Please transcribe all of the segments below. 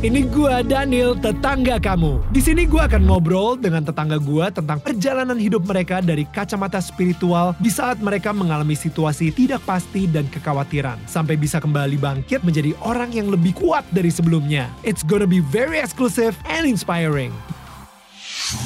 ini gua Daniel, tetangga kamu. Di sini gua akan ngobrol dengan tetangga gua tentang perjalanan hidup mereka dari kacamata spiritual di saat mereka mengalami situasi tidak pasti dan kekhawatiran sampai bisa kembali bangkit menjadi orang yang lebih kuat dari sebelumnya. It's gonna be very exclusive and inspiring.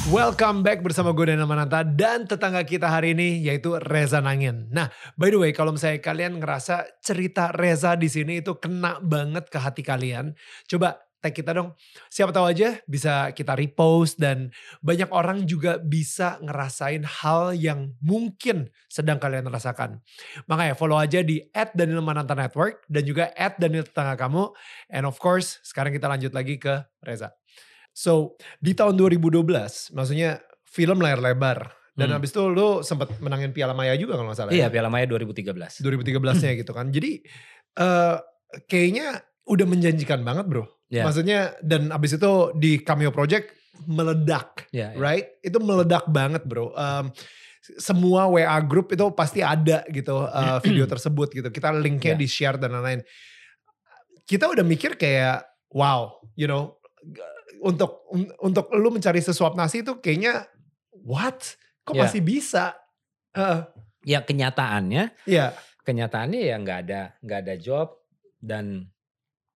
Welcome back bersama gue Dana Mananta dan tetangga kita hari ini yaitu Reza Nangin. Nah, by the way, kalau misalnya kalian ngerasa cerita Reza di sini itu kena banget ke hati kalian, coba tag kita dong. Siapa tahu aja bisa kita repost dan banyak orang juga bisa ngerasain hal yang mungkin sedang kalian rasakan. Makanya follow aja di @danielmananta_network dan juga @daniel tetangga kamu. And of course, sekarang kita lanjut lagi ke Reza. So di tahun 2012, maksudnya film layar lebar. Dan Hmm. habis itu lu sempat menangin Piala Maya juga kalau nggak salah. Iya, ya? Piala Maya 2013. 2013-nya gitu kan. Jadi eh kayaknya udah menjanjikan banget bro. Iya. Maksudnya dan abis itu di Cameo Project meledak, Iya, iya. right? Itu meledak banget bro. Em, semua WA group itu pasti ada gitu eh, video tersebut gitu. Kita linknya Iya. di share dan lain-lain. Kita udah mikir kayak wow, you know, untuk un- untuk lu mencari sesuap nasi itu kayaknya what? Kok Iya. masih bisa? Heeh, Ya kenyataannya, Iya. kenyataannya ya nggak ada nggak ada job dan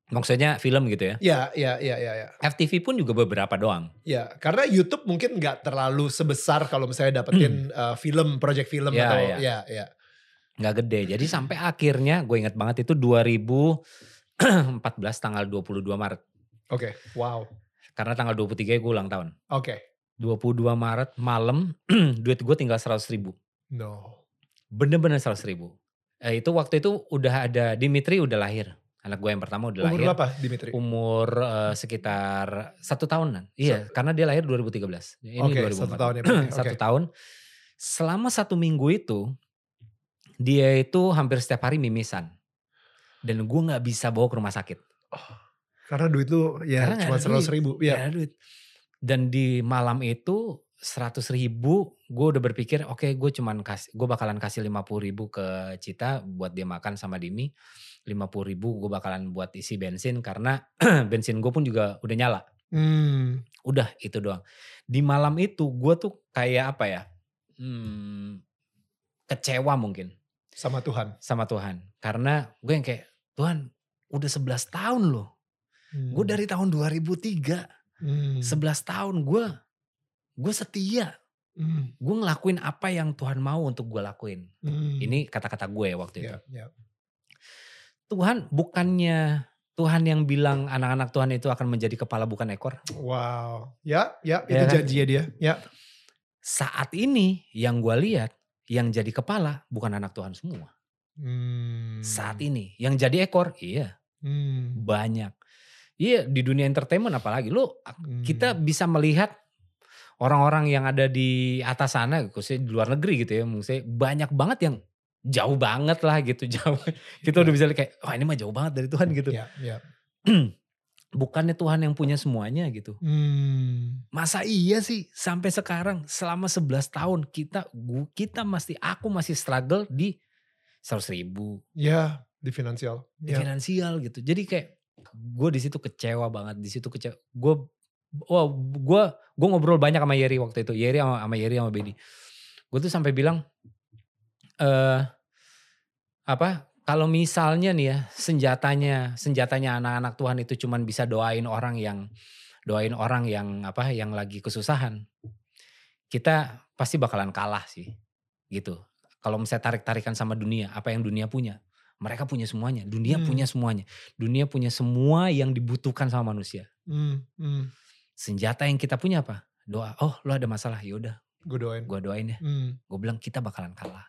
maksudnya film gitu ya. Iya, iya, iya, iya, iya. FTV pun juga beberapa doang. Ya, karena YouTube mungkin nggak terlalu sebesar kalau misalnya dapetin uh, film, project film Ya, atau ya. ya, ya. nggak gede. Jadi sampai akhirnya gue inget banget itu 2014 tanggal 22 Maret. Oke, wow. Karena tanggal 23 gue ulang tahun. Oke, 22 Maret malam duit gue tinggal 100 ribu. no. Bener-bener 100 ribu. Eh, itu waktu itu udah ada Dimitri udah lahir. Anak gue yang pertama udah Umur lahir. berapa Dimitri? umur eh, sekitar satu tahunan. Iya, karena dia lahir 2013. Ini Oke, 2004. satu tahun ya berarti. Satu tahun. Selama satu minggu itu, dia itu hampir setiap hari mimisan. Dan gue nggak bisa bawa ke rumah sakit. Karena duit lu ya Karena cuma seratus ribu. Ya. ada duit. Dan di malam itu seratus ribu, gue udah berpikir, oke gue cuman kasih, gue bakalan kasih lima puluh ribu ke Cita buat dia makan sama Dimi. Lima puluh ribu gue bakalan buat isi bensin karena bensin gue pun juga udah nyala. Hmm, Udah itu doang. Di malam itu gue tuh kayak apa ya? Hmm, kecewa mungkin sama Tuhan. sama Tuhan. Karena gue yang kayak, Tuhan udah 11 tahun loh. Hmm. Gue dari tahun 2003. Hmm. 11 tahun gue, gue setia. Hmm. Gue ngelakuin apa yang Tuhan mau untuk gue lakuin. Hmm. Ini kata-kata gue waktu itu. Ya, ya. Tuhan bukannya Tuhan yang bilang anak-anak Tuhan itu akan menjadi kepala bukan ekor. Wow. Ya, ya, itu Ya kan? janjinya dia. Ya. Saat ini yang gue lihat, yang jadi kepala bukan anak Tuhan semua. Hmm. Saat ini yang jadi ekor, iya Hmm. banyak. Iya di dunia entertainment apalagi lu Hmm. kita bisa melihat orang-orang yang ada di atas sana, khususnya di luar negeri gitu ya, maksudnya banyak banget yang jauh banget lah gitu jauh. Kita udah bisa lihat kayak, wah ini mah jauh banget dari Tuhan gitu. Ya, ya. Bukannya Tuhan yang punya semuanya gitu. Hmm. Masa iya sih sampai sekarang selama 11 tahun kita gua, kita masih aku masih struggle di 100 ribu Ya, di finansial. di Ya. finansial gitu. Jadi kayak gue di situ kecewa banget, di situ kecewa. Gue wah gue gue ngobrol banyak sama Yeri waktu itu. Yeri sama, sama Yeri sama Bedi. Gue tuh sampai bilang eh apa kalau misalnya nih ya senjatanya senjatanya anak-anak Tuhan itu cuman bisa doain orang yang doain orang yang apa yang lagi kesusahan. Kita pasti bakalan kalah sih. Gitu. Kalau misalnya tarik-tarikan sama dunia, apa yang dunia punya? Mereka punya semuanya, dunia Hmm. punya semuanya. Dunia punya semua yang dibutuhkan sama manusia. Hmm. Hmm. Senjata yang kita punya apa? Doa. Oh, lo ada masalah, yaudah, Gue doain. gue doain ya. Hmm. Gue bilang kita bakalan kalah.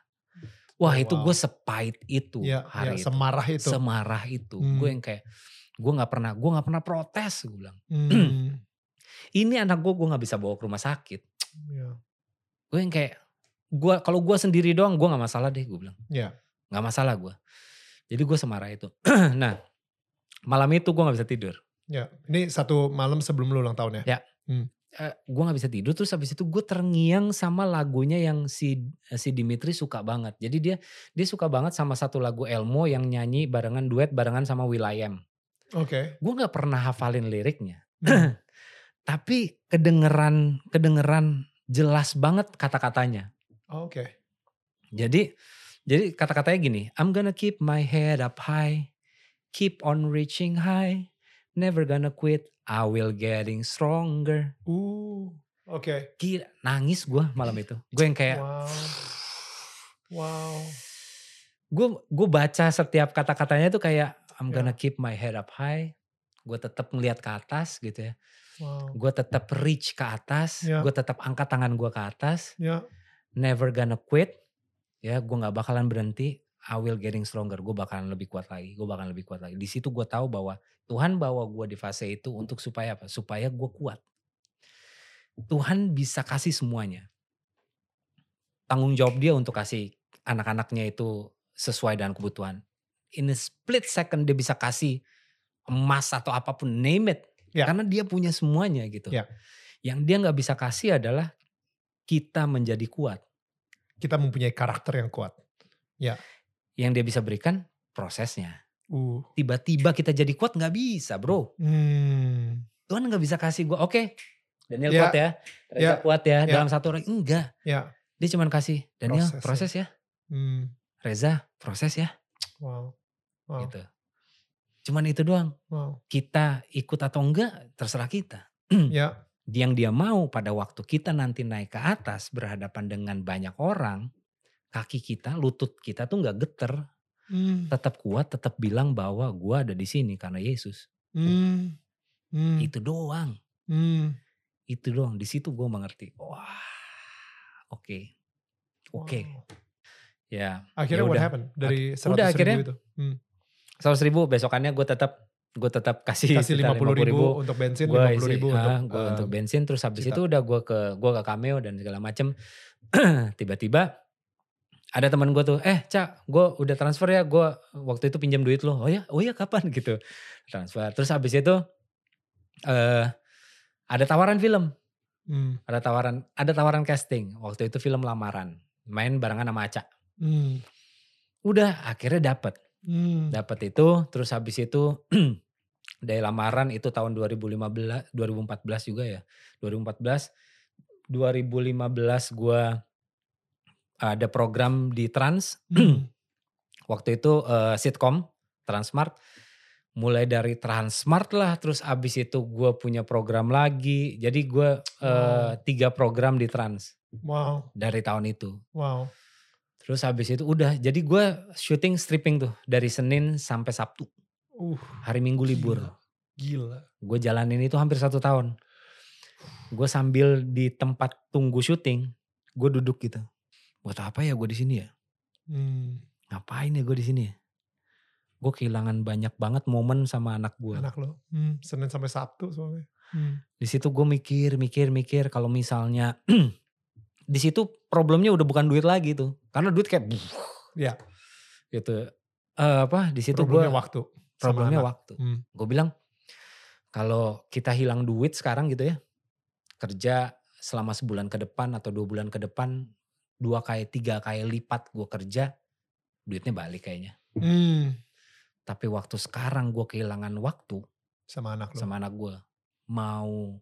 Wah, Oh, itu wow. gue sepait itu Ya, hari ya, itu. semarah itu. Semarah itu. Hmm. Gue yang kayak gue nggak pernah, gue nggak pernah protes. Gue bilang, Hmm. ini anak gue, gue nggak bisa bawa ke rumah sakit. Ya. Gue yang kayak, gue kalau gue sendiri doang, gue nggak masalah deh. Gue bilang, Ya. nggak masalah gue. Jadi gue semarah itu. nah, malam itu gue nggak bisa tidur. Ya. Ini satu malam sebelum lu ulang tahun ya? Ya. Eh, gue nggak bisa tidur terus habis itu gue terngiang sama lagunya yang si si Dimitri suka banget. Jadi dia dia suka banget sama satu lagu Elmo yang nyanyi barengan duet barengan sama Will.i.am. Oke. Gue nggak pernah hafalin liriknya. Hmm. Tapi kedengeran kedengeran jelas banget kata-katanya. Oke. Jadi jadi kata-katanya gini, I'm gonna keep my head up high, keep on reaching high, never gonna quit, I will getting stronger. Uh. Oke. Gila, nangis gue malam itu. Gue yang kayak, Wow. Wow. gue gue baca setiap kata-katanya tuh kayak I'm gonna Ya. keep my head up high. Gue tetap ngeliat ke atas gitu ya. Wow. Gue tetap reach ke atas. Ya. Gue tetap angkat tangan gue ke atas. Ya. Never gonna quit. Ya, gue nggak bakalan berhenti. I will getting stronger. Gue bakalan lebih kuat lagi. Gue bakalan lebih kuat lagi. Di situ gue tahu bahwa Tuhan bawa gue di fase itu untuk supaya apa? Supaya gue kuat. Tuhan bisa kasih semuanya. Tanggung jawab dia untuk kasih anak-anaknya itu sesuai dengan kebutuhan. In a split second dia bisa kasih emas atau apa pun, name it. Ya. Karena dia punya semuanya gitu. Ya. Yang dia nggak bisa kasih adalah kita menjadi kuat. Kita mempunyai karakter yang kuat. Yang dia bisa berikan prosesnya. Uh. Tiba-tiba kita jadi kuat nggak bisa bro. Hmm. Tuhan nggak bisa kasih gue, oke Daniel Ya. kuat ya. Reza Ya. kuat ya. Ya. Dalam satu orang, enggak. Ya. Dia cuma kasih, Daniel Proses ya. proses ya. Hmm. Reza proses ya. Wow. Wow. Gitu. Cuman itu doang. Wow. Kita ikut atau enggak terserah kita. Ya. Yang dia mau pada waktu kita nanti naik ke atas berhadapan dengan banyak orang, kaki kita, lutut kita tuh nggak geter, Hmm. tetap kuat, tetap bilang bahwa gua ada di sini karena Yesus. Hmm. Hmm. Itu doang, Hmm. itu doang. Di situ gue mengerti. Wah, oke, oke, Wow. ya. Akhirnya ya what happened dari Ak- 100 udah, ribu akhirnya itu? Hmm. Seratus ribu besokannya gue tetap gue tetap kasih, Kasih sekitar 50 ribu, untuk bensin, gue 50 ribu untuk, gue eh, untuk bensin terus habis cita. itu udah gue ke gue ke cameo dan segala macem tiba-tiba ada teman gue tuh eh cak gue udah transfer ya gue waktu itu pinjam duit lo. Oh ya oh ya kapan? Gitu. Transfer. Terus habis itu eh ada tawaran film. Hmm. ada tawaran ada tawaran casting. Waktu itu film lamaran. Main barengan sama Aca. Hmm. udah akhirnya dapet. Hmm. dapat itu terus habis itu dari lamaran itu tahun 2015 2014 juga ya. 2014 2015 gua ada program di Trans Hmm. waktu itu eh, sitcom Transmart mulai dari Transmart lah terus abis itu gua punya program lagi jadi gua eh, Wow. tiga program di Trans Wow. dari tahun itu Wow. terus habis itu udah jadi gua syuting stripping tuh dari Senin sampai Sabtu Uh. hari Minggu libur Gila. gue jalanin itu hampir satu tahun gue sambil di tempat tunggu syuting gue duduk gitu buat apa ya gue di sini ya Hmm. ngapain ya gue di sini ya gue kehilangan banyak banget momen sama anak gue Anak lo. Hmm. Senin sampai Sabtu soalnya. Hmm. di situ gue mikir mikir mikir kalau misalnya di situ problemnya udah bukan duit lagi tuh karena duit kayak Ya. gitu Eh, apa di situ gue Problemnya waktu. problemnya anak. waktu Hmm. gue bilang kalau kita hilang duit sekarang gitu ya kerja selama sebulan ke depan atau dua bulan ke depan dua kali tiga kali lipat gue kerja duitnya balik kayaknya Hmm. tapi waktu sekarang gue kehilangan waktu Sama anak lo. sama anak gue mau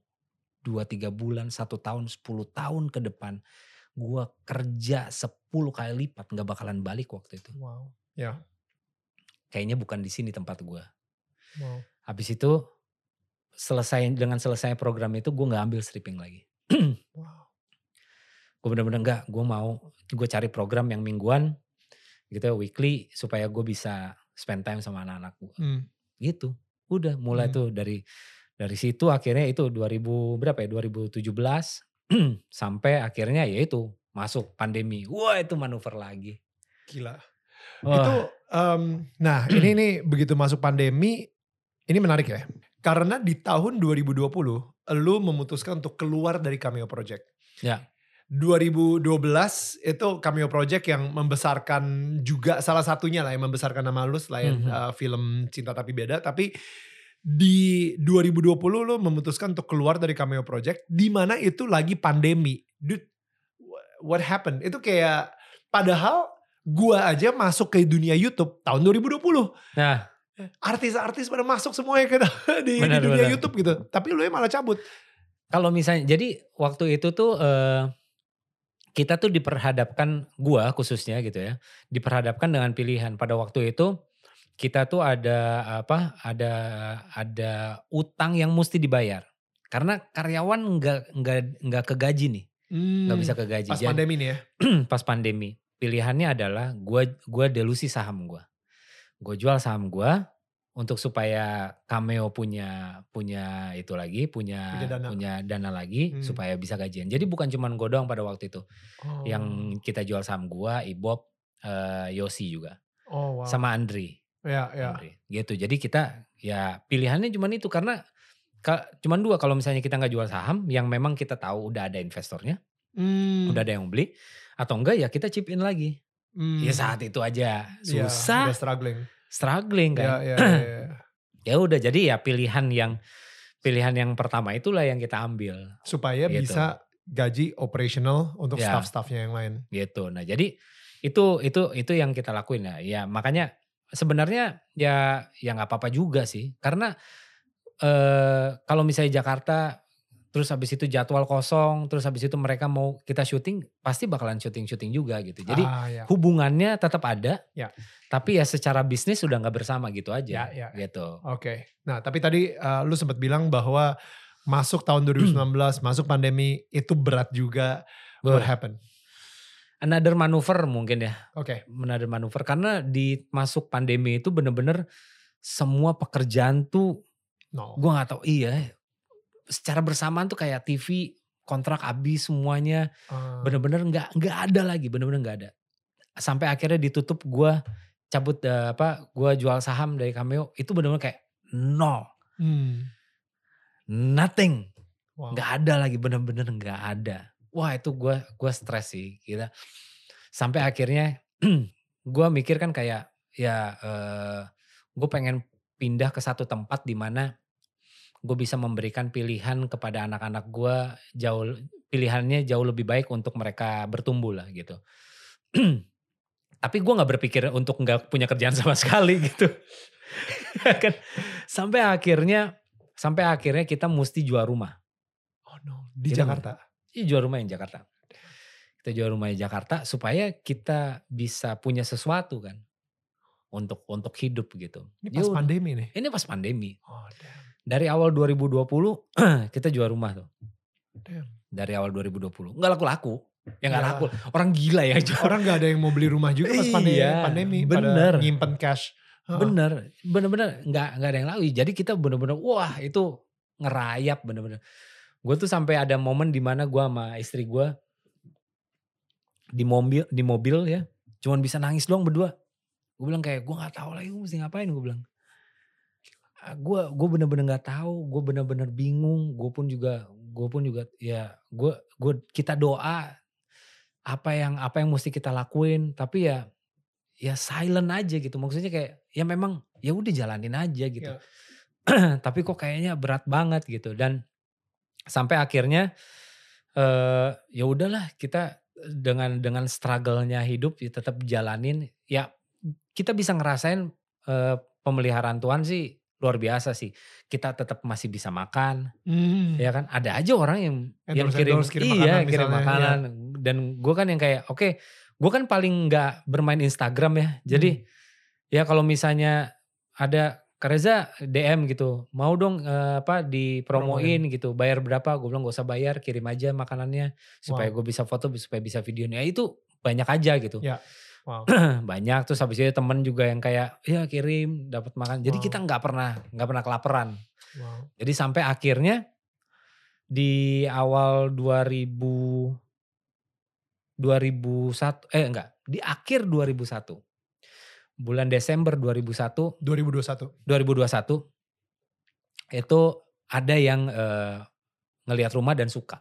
dua tiga bulan satu tahun 10 tahun ke depan gue kerja 10 kali lipat nggak bakalan balik waktu itu Wow. Ya. kayaknya bukan di sini tempat gue Wow. habis itu selesai dengan selesai program itu gue nggak ambil stripping lagi. gue bener-bener enggak gue mau gue cari program yang mingguan gitu ya, weekly supaya gue bisa spend time sama anak-anak gue Hmm. gitu udah mulai Hmm. tuh dari dari situ akhirnya itu 2000 berapa ya 2017 sampai akhirnya ya itu masuk pandemi wah itu manuver lagi Gila. Wah, Itu em, nah ini nih begitu masuk pandemi ini menarik ya. Karena di tahun 2020 lu memutuskan untuk keluar dari Cameo Project. Ya. 2012 itu Cameo Project yang membesarkan juga salah satunya lah yang membesarkan nama lu selain Mhm. uh, film Cinta Tapi Beda tapi di 2020 lu memutuskan untuk keluar dari Cameo Project di mana itu lagi pandemi. Dude, what happened? Itu kayak padahal gua aja masuk ke dunia YouTube tahun 2020. nah artis-artis pada masuk semuanya ke di, Benar, di dunia benar. YouTube gitu. Tapi lu malah cabut. Kalau misalnya, jadi waktu itu tuh eh, kita tuh diperhadapkan, gua khususnya gitu ya, diperhadapkan dengan pilihan. Pada waktu itu kita tuh ada apa? Ada ada utang yang mesti dibayar. Karena karyawan nggak nggak nggak kegaji nih, nggak bisa kegaji. Hmm, Pas Jadi- pandemi nih ya. pas pandemi. Pilihannya adalah gua gua delusi saham gua. Gue jual saham gua untuk supaya Cameo punya punya itu lagi, punya Punya dana. punya dana lagi Hmm. supaya bisa gajian. Jadi bukan cuman gue doang pada waktu itu. Oh. Yang kita jual saham gua, Ibob, eh, Yosi juga. Oh wow. Sama Andri. Ya ya. Andri. Gitu. Jadi kita ya pilihannya cuman itu karena ka- cuman dua kalau misalnya kita nggak jual saham yang memang kita tahu udah ada investornya, Hmm. udah ada yang beli atau enggak ya kita chip in lagi. Hmm. Ya saat itu aja Iya, susah, udah struggling. Struggling Ya kan. ya ya. ya. Ya udah jadi ya pilihan yang pilihan yang pertama itulah yang kita ambil Supaya Gitu. bisa gaji operational untuk Ya. staff-staffnya yang lain. gitu. Nah jadi itu itu itu yang kita lakuin ya. Ya makanya sebenarnya ya ya nggak apa-apa juga sih karena eh kalau misalnya Jakarta terus habis itu jadwal kosong terus habis itu mereka mau kita syuting pasti bakalan syuting-syuting juga gitu. Jadi ah, ya. hubungannya tetap ada. Ya. Tapi ya secara bisnis sudah nggak bersama gitu Ya, aja. ya. Gitu. Oke. Nah, tapi tadi uh, lu sempat bilang bahwa masuk tahun 2019, masuk pandemi itu berat juga. What happened? Another manuver mungkin ya. Oke. Another manuver karena di masuk pandemi itu bener-bener semua pekerjaan tuh No. gue nggak tahu iya secara bersamaan tuh kayak TV kontrak habis semuanya. Ah, bener-bener nggak nggak ada lagi bener-bener nggak ada. Sampai akhirnya ditutup gue cabut eh, apa gue jual saham dari Cameo itu bener-bener kayak nol. Hmm. nothing. Wow. nggak ada lagi bener-bener nggak ada. Wah itu gue gua stres sih kita sampai akhirnya gue mikir kan kayak ya eh, gue pengen pindah ke satu tempat di mana gue bisa memberikan pilihan kepada anak-anak gue jauh pilihannya jauh lebih baik untuk mereka bertumbuh lah gitu tapi gue nggak berpikir untuk nggak punya kerjaan sama sekali gitu kan sampai akhirnya sampai akhirnya kita mesti jual rumah Oh no, di Kita- Jakarta. Iya jual rumah yang Jakarta. Kita jual rumah di Jakarta supaya kita bisa punya sesuatu kan untuk untuk hidup gitu. Ini Ya pas udah. pandemi nih. Ini pas pandemi. Oh damn. Dari awal 2020 kita jual rumah tuh. damn. Dari awal 2020 nggak laku-laku. Ya nggak Ya. laku. Orang gila ya jual. Orang nggak ada yang mau beli rumah juga pas pandemi. Iya, pandemi bener. Pada nyimpen cash. Heeh. Bener, bener-bener nggak nggak ada yang laku. Jadi kita bener-bener wah itu ngerayap bener-bener. Gue tuh sampai ada momen di mana gue sama istri gue di mobil di mobil ya, cuman bisa nangis doang berdua. Gue bilang kayak gue nggak tahu lagi gue mesti ngapain gue bilang. Gue gue bener-bener nggak tahu, gue bener-bener bingung. Gue pun juga gue pun juga ya gue gue kita doa apa yang apa yang mesti kita lakuin. Tapi ya ya silent aja gitu. Maksudnya kayak ya memang ya udah jalanin aja gitu. Ya. Tapi kok kayaknya berat banget gitu dan sampai akhirnya eh ya udahlah kita dengan dengan struggle-nya hidup ya tetap jalanin ya kita bisa ngerasain eh, pemeliharaan Tuhan sih luar biasa sih. Kita tetap masih bisa makan, Hmm. ya kan? Ada aja orang yang yang Endorse- kirim, endorse, kirim iya makanan kirim misalnya, makanan. Dan gue kan yang kayak oke, gue kan paling nggak bermain Instagram ya. Jadi Hmm. ya kalau misalnya ada Kareza DM gitu, mau dong eh, apa dipromoin gitu, bayar berapa? Gue bilang gak usah bayar, kirim aja makanannya supaya gue bisa foto, supaya bisa videonya. Ya itu banyak aja gitu, Ya. Wow. banyak. Terus habis itu temen juga yang kayak ya kirim dapat makan. Jadi Wow. kita nggak pernah nggak pernah kelaparan. wow. Jadi sampai akhirnya di awal 2000 2001 eh enggak, di akhir 2001. Bulan Desember 2001 2021. 2021 itu ada yang eh, ngelihat rumah dan suka.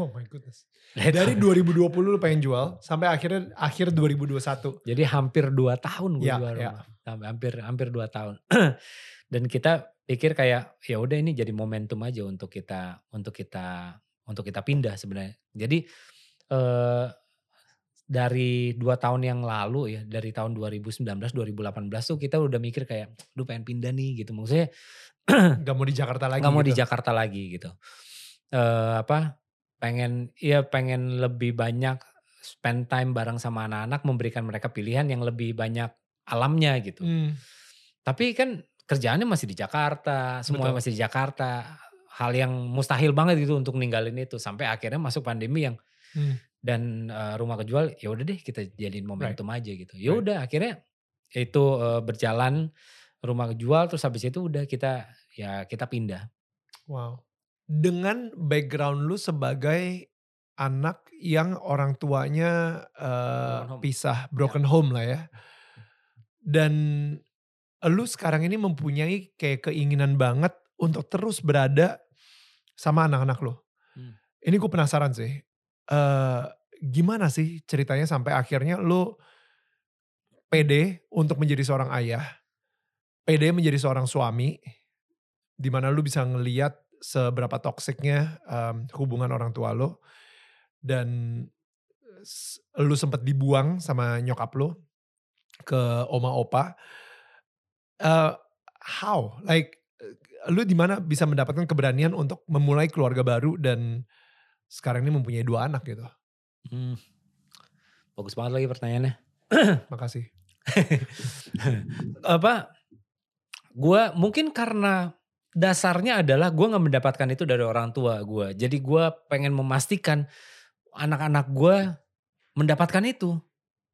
Oh my goodness. Dari 2020 lu pengen jual sampai akhirnya akhir 2021. jadi hampir dua tahun gue Ya, jual ya. rumah. Hampir hampir dua tahun. dan kita pikir kayak ya udah ini jadi momentum aja untuk kita untuk kita untuk kita pindah sebenarnya. Jadi eh dari dua tahun yang lalu ya, dari tahun 2019, 2018 tuh kita udah mikir kayak, "Duh pengen pindah nih," gitu. Maksudnya Gak mau di Jakarta lagi nggak mau gitu. di Jakarta lagi gitu. Eee, apa, pengen ya pengen lebih banyak spend time bareng sama anak-anak, memberikan mereka pilihan yang lebih banyak alamnya gitu. Hmm, Tapi kan kerjaannya masih di Jakarta, semuanya Betul. masih di Jakarta. Hal yang mustahil banget gitu untuk ninggalin itu sampai akhirnya masuk pandemi yang hmm. dan eh, rumah kejual ya udah deh kita jadiin momentum aja gitu. Ya Right. udah akhirnya itu eh, berjalan rumah kejual terus habis itu udah kita ya kita pindah. Wow. Dengan background lu sebagai anak yang orang tuanya Broken home. pisah, broken home lah ya. Dan lu sekarang ini mempunyai kayak keinginan banget untuk terus berada sama anak-anak lu. Hmm. Ini gue penasaran sih. eh gimana sih ceritanya sampai akhirnya lu pede untuk menjadi seorang ayah, pede menjadi seorang suami, di mana lu bisa ngeliat seberapa toksiknya em, hubungan orang tua lu, dan lu sempat dibuang sama nyokap lu ke oma opa. Eh, how? Like, eh, lu di mana bisa mendapatkan keberanian untuk memulai keluarga baru dan sekarang ini mempunyai dua anak gitu. Hmm. Bagus banget lagi pertanyaannya. Makasih. apa gua mungkin karena dasarnya adalah gua nggak mendapatkan itu dari orang tua gua jadi gua pengen memastikan anak-anak gua mendapatkan itu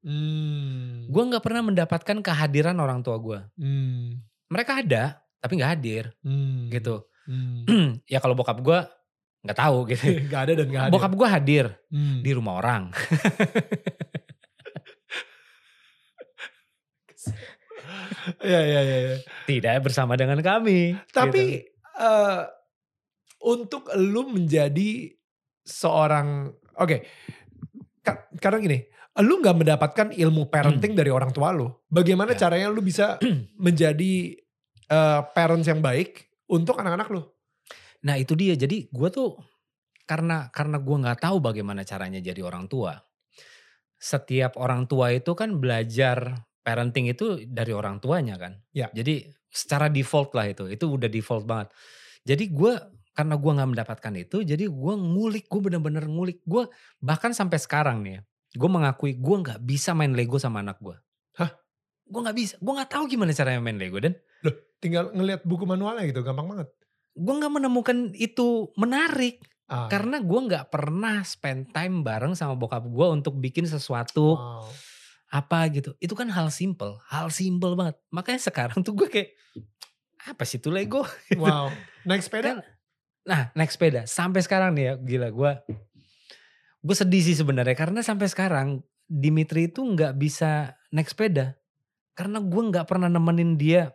Hmm. gua nggak pernah mendapatkan kehadiran orang tua gua Hmm. mereka ada tapi nggak hadir Hmm. gitu Hmm. ya kalau bokap gua nggak tahu gitu gak ada dan gak ada. bokap gua hadir Hmm. di rumah orang Iya, iya. iya. tidak bersama dengan kami Tapi gitu. eh, untuk lu menjadi seorang, oke, ka- karena gini, lu nggak mendapatkan ilmu parenting dari orang tua lu. Bagaimana Ya. caranya lu bisa menjadi eh, parents yang baik untuk anak-anak lu? Nah itu dia. Jadi gue tuh karena karena gue nggak tahu bagaimana caranya jadi orang tua. Setiap orang tua itu kan belajar parenting itu dari orang tuanya kan. Ya. Jadi secara default lah itu. Itu udah default banget. Jadi gue karena gue nggak mendapatkan itu, jadi gue ngulik, gue bener-bener ngulik. Gue bahkan sampai sekarang nih, ya, gue mengakui gue nggak bisa main Lego sama anak gue. Hah? Gue nggak bisa. Gue nggak tahu gimana caranya main Lego dan Tinggal ngelihat buku manualnya gitu, gampang banget. gue nggak menemukan itu menarik. Ah, Karena gue nggak pernah spend time bareng sama bokap gue untuk bikin sesuatu wow. Apa gitu. Itu kan hal simple, hal simple banget. Makanya sekarang tuh gue kayak apa sih tuh Lego? Wow. Naik sepeda? Kan- Nah naik sepeda sampai sekarang nih ya gila gue. Gue sedih sih sebenarnya karena sampai sekarang Dimitri itu nggak bisa naik sepeda karena gue nggak pernah nemenin dia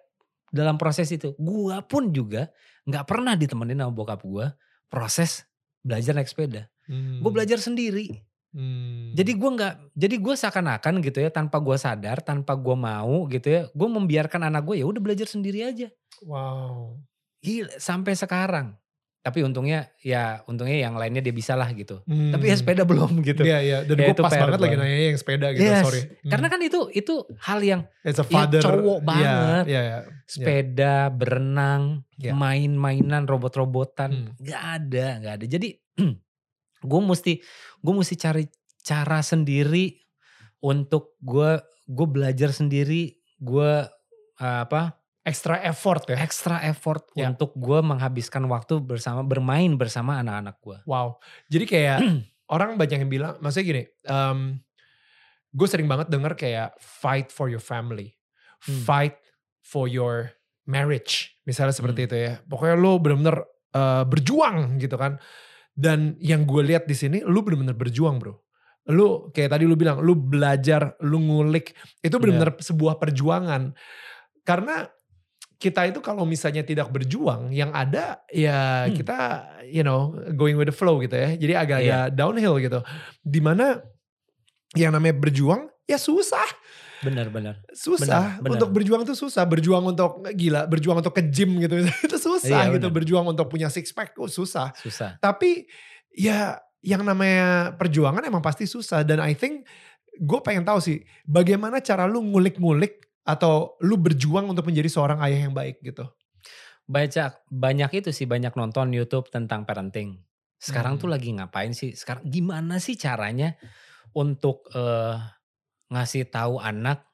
dalam proses itu. Gue pun juga nggak pernah ditemenin sama bokap gue proses belajar naik sepeda. Hmm. Gue belajar sendiri. Hmm. Jadi gue nggak, jadi gue seakan-akan gitu ya tanpa gue sadar, tanpa gue mau gitu ya, gue membiarkan anak gue ya udah belajar sendiri aja. wow. Gila, sampai sekarang. Tapi untungnya ya untungnya yang lainnya dia bisa lah gitu. Hmm. Tapi ya sepeda belum gitu. Iya, iya. Dan Ya, gue pas banget lagi nanya yang sepeda gitu, Yes, sorry. Hmm. Karena kan itu itu hal yang It's a ya father. cowok Iya, banget. Iya, iya. sepeda, berenang, Ya. main-mainan, robot-robotan, Hmm. nggak ada, nggak ada. Jadi gue mesti gue mesti cari cara sendiri untuk gue gue belajar sendiri, gue uh, apa Extra effort ya. extra effort Ya. untuk gue menghabiskan waktu bersama bermain bersama anak-anak gue. Wow. Jadi kayak orang banyak yang bilang, maksudnya gini, gue sering banget denger kayak fight for your family, Hmm. fight for your marriage, misalnya seperti Hmm. itu ya. Pokoknya lu bener-bener eh, berjuang gitu kan. Dan yang gue lihat di sini, lu bener-bener berjuang bro. Lu kayak tadi lu bilang, lu belajar, lu ngulik, itu bener-bener sebuah perjuangan. Karena kita itu kalau misalnya tidak berjuang, yang ada ya Hmm. kita you know going with the flow gitu ya. Jadi agak-agak downhill gitu. Di mana yang namanya berjuang ya susah, Benar-benar. susah Benar, benar. untuk berjuang tuh susah. Berjuang untuk gila, berjuang untuk ke gym gitu itu susah Iya, gitu. benar. Berjuang untuk punya six pack oh, susah. Susah. Tapi ya yang namanya perjuangan emang pasti susah dan I think gue pengen tahu sih bagaimana cara lu ngulik-ngulik atau lu berjuang untuk menjadi seorang ayah yang baik gitu. Banyak banyak itu sih banyak nonton YouTube tentang parenting. Sekarang Hmm. tuh lagi ngapain sih? Sekarang gimana sih caranya untuk eh, ngasih tahu anak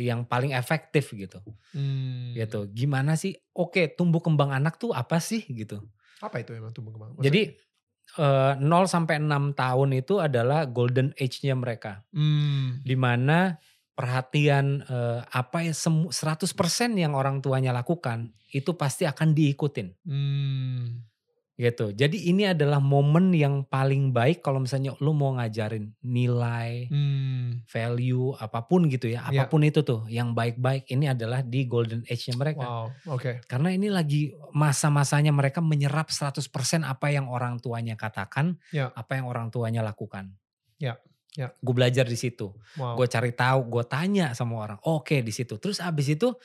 yang paling efektif gitu. Hmm. Gitu. Gimana sih? Oke, tumbuh kembang anak tuh apa sih gitu. Apa itu emang tumbuh kembang? Jadi eh, 0 sampai 6 tahun itu adalah golden age-nya mereka. hmm. di mana perhatian eh, apa ya semu- 100% yang orang tuanya lakukan itu pasti akan diikutin Hmm. Gitu. Jadi ini adalah momen yang paling baik kalau misalnya lu mau ngajarin nilai, Hmm. value apa pun gitu ya, Iya. apa pun itu tuh yang baik-baik ini adalah di golden age-nya mereka. Wow, oke. Karena ini lagi masa-masanya mereka menyerap 100% apa yang orang tuanya katakan, Ya. apa yang orang tuanya lakukan. Ya, ya. Gue belajar di situ. Wow. gue cari tahu, gue tanya sama orang. Oke di situ. Terus abis itu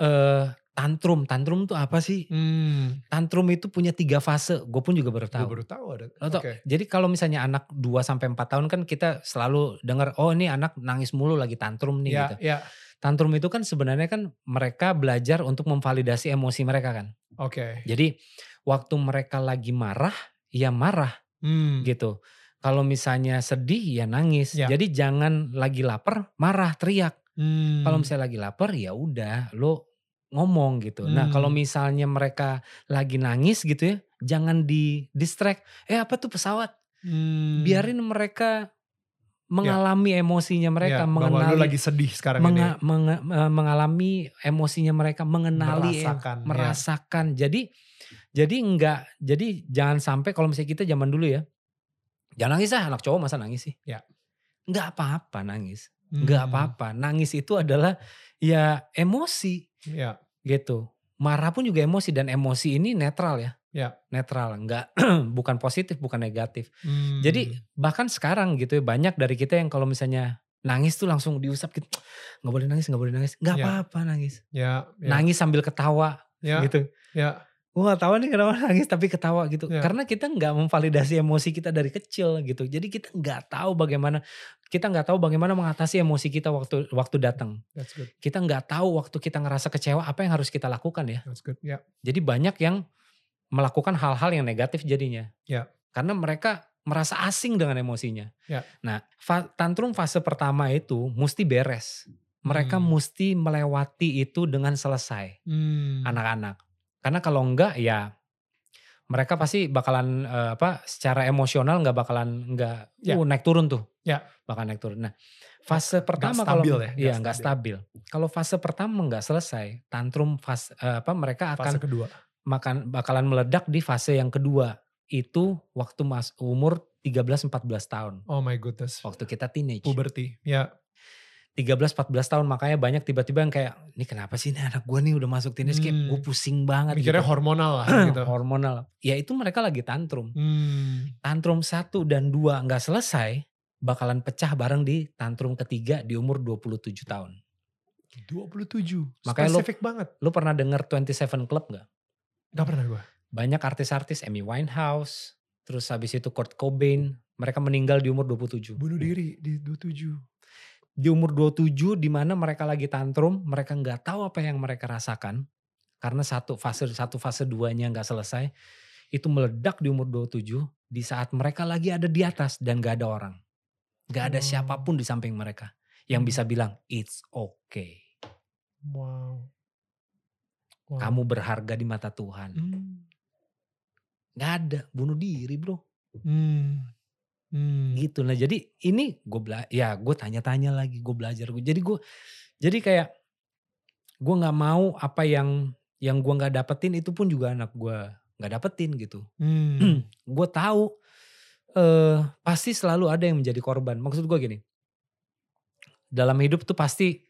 eh tantrum, tantrum tuh apa sih? Hmm. Tantrum itu punya tiga fase. Gue pun juga baru Gue tahu. baru tahu ada. Lo Oke. Jadi kalau misalnya anak 2 sampai 4 tahun kan kita selalu dengar, oh ini anak nangis mulu lagi tantrum nih Ya, gitu. ya. Tantrum itu kan sebenarnya kan mereka belajar untuk memvalidasi emosi mereka kan. Oke. Jadi waktu mereka lagi marah, ya marah Hmm. gitu. Kalau misalnya sedih ya nangis. Ya. Jadi jangan lagi lapar, marah, teriak. Hmm. Kalau misalnya lagi lapar ya udah lo ngomong gitu. Nah kalau Hmm. misalnya mereka lagi nangis gitu ya, jangan di distract. Eh apa tuh pesawat? Hmm. Biarin mereka mengalami emosinya mereka, Ya, bahwa lu mengenali, lagi sedih sekarang menga- ini. menga- eh, mengalami emosinya mereka, mengenali, eh, Merasakan, ya. merasakan. Jadi jadi enggak, jadi jangan sampai kalau misalnya kita zaman dulu ya, jangan nangis ah anak cowok masa nangis sih? Ya. Enggak apa-apa nangis, enggak Hmm. apa-apa. Nangis itu adalah ya emosi Ya, gitu. Marah pun juga emosi dan emosi ini netral ya. Ya. Netral, enggak bukan positif, bukan negatif. Hmm. Jadi bahkan sekarang gitu ya banyak dari kita yang kalau misalnya nangis tuh langsung diusap gitu. nggak boleh nangis, nggak boleh nangis. nggak Ya. apa-apa nangis. ya, ya, Nangis sambil ketawa ya, gitu. ya, Gue gak tahu nih kenapa nangis tapi ketawa gitu. Ya. Karena kita nggak memvalidasi emosi kita dari kecil gitu. Jadi kita nggak tahu bagaimana kita nggak tahu bagaimana mengatasi emosi kita waktu waktu datang. that's good, Kita nggak tahu waktu kita ngerasa kecewa apa yang harus kita lakukan ya. that's good, ya, Jadi banyak yang melakukan hal-hal yang negatif jadinya. Ya. Karena mereka merasa asing dengan emosinya. Ya. Nah, fa- tantrum fase pertama itu mesti beres. Mereka Hmm. mesti melewati itu dengan selesai Hmm. anak-anak. Karena kalau enggak ya mereka pasti bakalan eh, apa secara emosional nggak bakalan nggak Ya. uh, naik turun tuh. Ya. Bakal naik turun. Nah, fase pertama stabil kalau ya, iya nggak stabil. Kalau fase pertama nggak selesai, tantrum fase eh, apa mereka akan Fase kedua, makan bakalan meledak di fase yang kedua. Itu waktu mas umur 13 14 tahun. oh my goodness, Waktu kita teenage. puberty, ya, 13-14 tahun makanya banyak tiba-tiba yang kayak ini kenapa sih ini anak gue nih udah masuk teenage kayak Hmm. gue pusing banget mikirnya gitu. hormonal lah gitu. hormonal ya itu mereka lagi tantrum Hmm. tantrum satu dan dua nggak selesai bakalan pecah bareng di tantrum ketiga di umur 27 tahun 27, Makanya spesifik banget. lu pernah denger 27 Club nggak Gak pernah gue. banyak artis-artis Amy Winehouse terus habis itu Kurt Cobain mereka meninggal di umur 27 Bunuh diri di 27. Di umur 27 di mana mereka lagi tantrum, mereka nggak tahu apa yang mereka rasakan karena satu fase satu fase duanya nggak selesai, itu meledak di umur 27 di saat mereka lagi ada di atas dan nggak ada orang, nggak ada Oh. siapa pun di samping mereka yang bisa bilang it's okay, Wow. wow. kamu berharga di mata Tuhan, Hmm. nggak ada bunuh diri bro, Hmm. Hmm. gitu. Nah jadi ini gue bela, ya gue tanya-tanya lagi, gue belajar, gue jadi gue jadi kayak gue nggak mau apa yang yang gue nggak dapetin itu pun juga anak gue nggak dapetin gitu. Hmm. gue tahu eh pasti selalu ada yang menjadi korban. Maksud gue gini, dalam hidup tuh pasti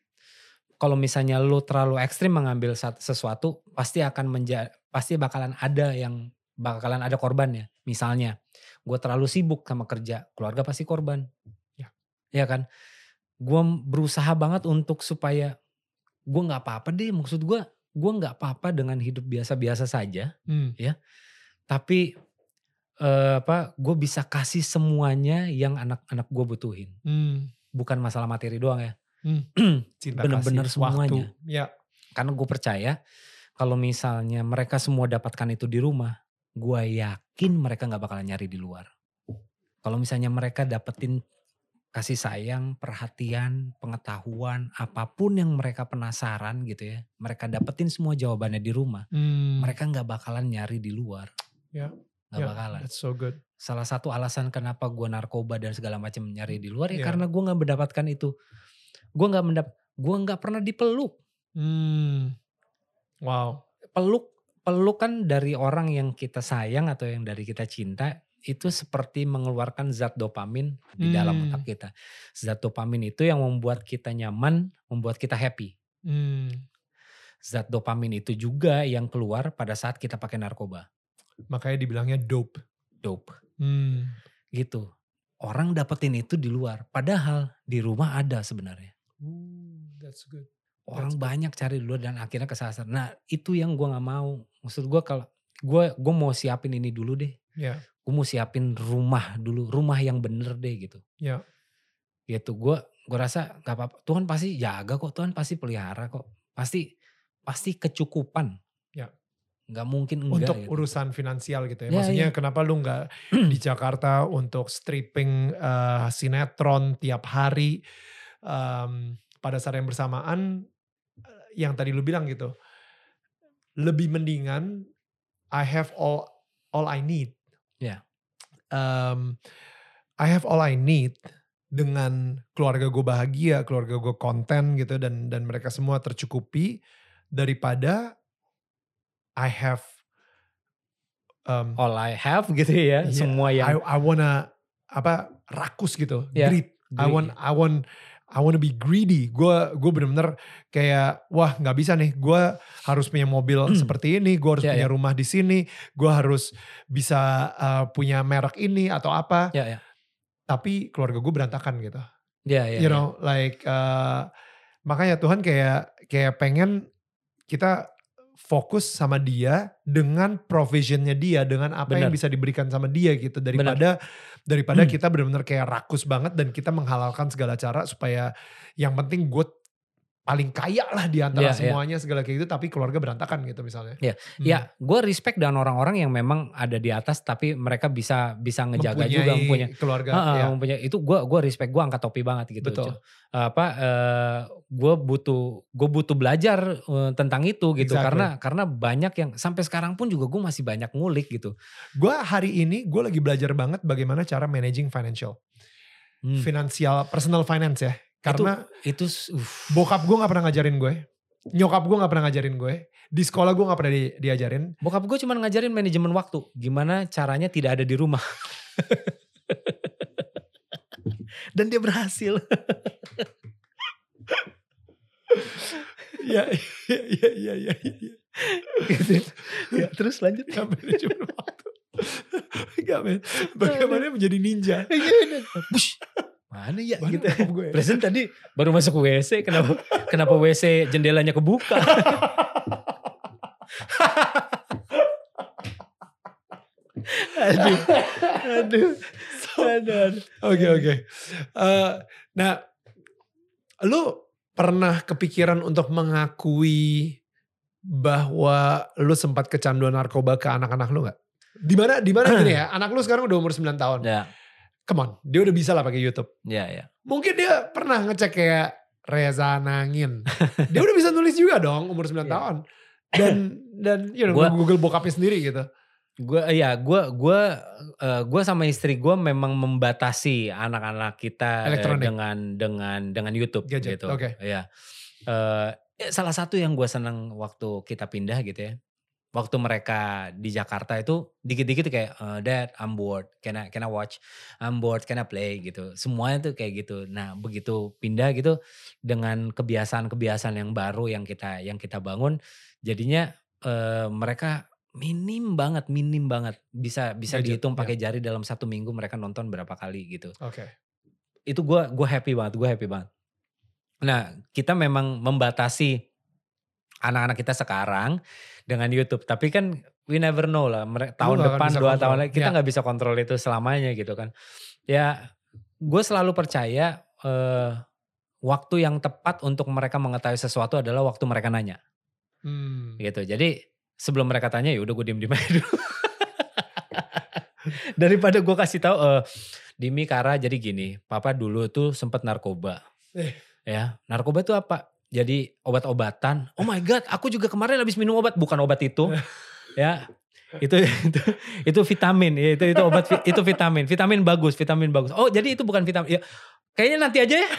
kalau misalnya lu terlalu ekstrim mengambil sesuatu, pasti akan menja pasti bakalan ada yang bakalan ada korbannya. Misalnya, gue terlalu sibuk sama kerja, keluarga pasti korban. Ya. Ya kan? Gue berusaha banget untuk supaya gue nggak apa-apa deh. Maksud gue, gue nggak apa-apa dengan hidup biasa-biasa saja Hmm. tapi eh, apa gue bisa kasih semuanya yang anak-anak gue butuhin Hmm. bukan masalah materi doang ya. Cinta Bener-bener kasih, waktu. semuanya. Ya. Karena gue percaya kalau misalnya mereka semua dapatkan itu di rumah, gue yakin mereka nggak bakalan nyari di luar. Kalau misalnya mereka dapetin kasih sayang, perhatian, pengetahuan, apa pun yang mereka penasaran gitu ya, mereka dapetin semua jawabannya di rumah, Hmm, mereka nggak bakalan nyari di luar. Ya, Nggak ya, bakalan. That's so good. Salah satu alasan kenapa gue narkoba dan segala macam nyari di luar ya Iya. karena gue nggak mendapatkan itu. Gue nggak mendap, gue nggak pernah dipeluk. Hmm. Wow. peluk peluk kan dari orang yang kita sayang atau yang dari kita cinta itu seperti mengeluarkan zat dopamin di dalam Hmm. otak kita. Zat dopamin itu yang membuat kita nyaman, membuat kita happy. Hmm. Zat dopamin itu juga yang keluar pada saat kita pakai narkoba, Makanya dibilangnya dope. dope Hmm. gitu. Orang dapetin itu di luar, padahal di rumah ada sebenarnya. Ooh, that's good. Orang That's banyak cari di luar dan akhirnya kesasar. Nah itu yang gua nggak mau. Maksud gua kalau gue gue mau siapin ini dulu deh. Ya. gue mau siapin rumah dulu, rumah yang bener deh gitu. Ya. Gitu, gue gue rasa gak apa-apa. Tuhan pasti jaga kok, Tuhan pasti pelihara kok, pasti pasti kecukupan. Ya. Nggak mungkin enggak. Untuk gitu. urusan finansial gitu ya. Ya, Maksudnya ya. kenapa lu nggak di Jakarta untuk stripping eh, sinetron tiap hari em, pada saat yang bersamaan yang tadi lu bilang gitu. Lebih mendingan I have all all I need. Ya. Em, I have all I need dengan keluarga gue bahagia, keluarga gue konten gitu dan dan mereka semua tercukupi daripada I have um, All I have gitu ya, Iya, semua I, yang I wanna apa rakus gitu, Ya, greed. I want I want I wanna be greedy. Gue gue bener-bener kayak wah nggak bisa nih. Gue harus punya mobil seperti ini. Gue harus Ya, punya ya. rumah di sini. Gue harus bisa uh, punya merek ini atau apa. ya ya Tapi keluarga gue berantakan gitu. ya ya, you ya. know like uh, makanya Tuhan kayak kayak pengen kita fokus sama dia dengan provisionnya dia dengan apa yang Benar. bisa diberikan sama dia gitu daripada daripada Hmm. kita benar-benar kayak rakus banget dan kita menghalalkan segala cara supaya yang penting gue paling kaya lah di antara Iya, iya. semuanya segala kayak gitu tapi keluarga berantakan gitu misalnya Iya. Hmm. Ya, gue respect dengan orang-orang yang memang ada di atas tapi mereka bisa bisa ngejaga juga Mempunyai mempunyai keluarga Heeh, ya. mempunyai itu gue gua respect gue angkat topi banget gitu. Betul. Apa gue butuh gue butuh belajar eh, tentang itu gitu Exactly. karena karena banyak yang sampai sekarang pun juga gue masih banyak ngulik gitu. gue hari ini gue lagi belajar banget bagaimana cara managing financial Hmm. finansial personal finance ya karena itu s- uff, bokap gue nggak pernah ngajarin gue nyokap gue nggak pernah ngajarin gue di sekolah gue nggak pernah di- diajarin bokap gue cuma ngajarin manajemen waktu, gimana caranya tidak ada di rumah. Dan dia berhasil. Iya iya iya iya iya. iya. Gitu. Ya, terus lanjut. Gak manajemen waktu. Gak men. Bagaimana menjadi ninja. Bush. Mana ya Mana gitu. gue ya? Presiden tadi baru masuk WC, kenapa kenapa WC jendelanya kebuka? aduh, aduh, aduh, aduh. Oke oke. Eh, Nah, lu pernah kepikiran untuk mengakui bahwa lu sempat kecanduan narkoba ke anak-anak lu nggak? Di mana di mana gini ya? Anak lu sekarang udah umur 9 tahun. Ya, Come on, dia udah bisa lah pakai YouTube. ya, ya. Mungkin dia pernah ngecek kayak Reza Nangin. Dia udah bisa nulis juga dong umur 9 Iya. tahun. Dan dan you know, Gua- Google bokapnya sendiri gitu. Gue ya gue gue eh, gue sama istri gue memang membatasi anak-anak kita eh, Elektronik. dengan dengan dengan YouTube Gadget, gitu. oke. Ya. Eh, eh, salah satu yang gue seneng waktu kita pindah gitu ya. Waktu mereka di Jakarta itu dikit-dikit kayak eh, Dad, I'm bored. Can I can I watch? I'm bored. Can I play gitu. Semuanya tuh kayak gitu. Nah begitu pindah gitu dengan kebiasaan-kebiasaan yang baru yang kita yang kita bangun, jadinya eh, mereka minim banget, minim banget. Bisa bisa Gadget, dihitung ya. pakai jari dalam satu minggu mereka nonton berapa kali gitu. Oke. Itu gue gue happy banget, gue happy banget. Nah kita memang membatasi anak-anak kita sekarang dengan YouTube. Tapi kan we never know lah. Tahun akan depan, dua kontrol. tahun lagi kita Ya. nggak bisa kontrol itu selamanya gitu kan. Ya gue selalu percaya eh, waktu yang tepat untuk mereka mengetahui sesuatu adalah waktu mereka nanya Hmm. gitu. Jadi sebelum mereka tanya ya udah gue diem diem aja dulu. Daripada gue kasih tahu eh Dimi Kara jadi gini, papa dulu tuh sempet narkoba. Eh. Ya, narkoba itu apa? Jadi obat-obatan. Oh my god, aku juga kemarin habis minum obat, bukan obat itu. ya. Itu itu itu vitamin, ya, itu itu obat itu vitamin. Vitamin bagus, vitamin bagus. Oh, jadi itu bukan vitamin. Ya, kayaknya nanti aja ya.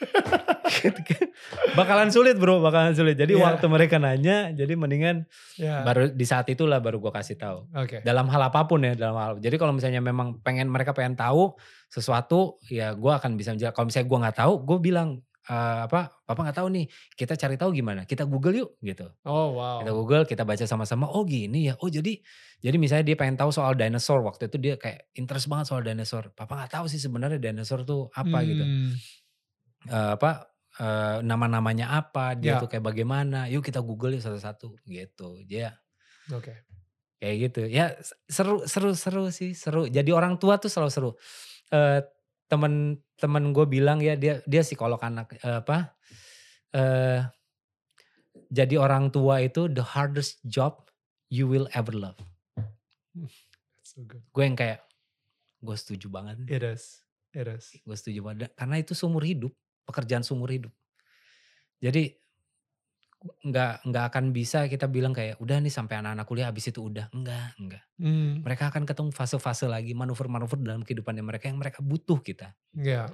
bakalan sulit bro, bakalan sulit. Jadi Iya. waktu mereka nanya, jadi mendingan Ya. baru di saat itulah baru gue kasih tahu. Oke. Dalam hal apa pun ya, dalam hal. Jadi kalau misalnya memang pengen mereka pengen tahu sesuatu, ya gue akan bisa menjelaskan. Kalau misalnya gue nggak tahu, gue bilang "Eh, apa, papa nggak tahu nih. Kita cari tahu gimana? Kita Google yuk, gitu. Oh wow. Kita Google, kita baca sama-sama. Oh gini ya. Oh jadi, jadi misalnya dia pengen tahu soal dinosaur waktu itu dia kayak interest banget soal dinosaur. Papa nggak tahu sih sebenarnya dinosaur tuh apa gitu. Hmm. Eh, apa eh, nama-namanya apa? Dia Ya. tuh kayak bagaimana? Yuk kita Google yuk satu-satu gitu. Dia Oke. kayak gitu ya seru seru seru sih seru jadi orang tua tuh selalu seru Eh temen-temen gue bilang ya dia dia psikolog anak eh, apa eh jadi orang tua itu the hardest job you will ever love. So gue yang kayak gue setuju banget It is. It is. gue setuju banget. Karena itu seumur hidup pekerjaan seumur hidup. Jadi nggak nggak akan bisa kita bilang kayak udah nih sampai anak-anak kuliah habis itu udah enggak enggak Hmm. mereka akan ketemu fase-fase lagi manuver-manuver dalam kehidupannya mereka yang mereka butuh kita Ya.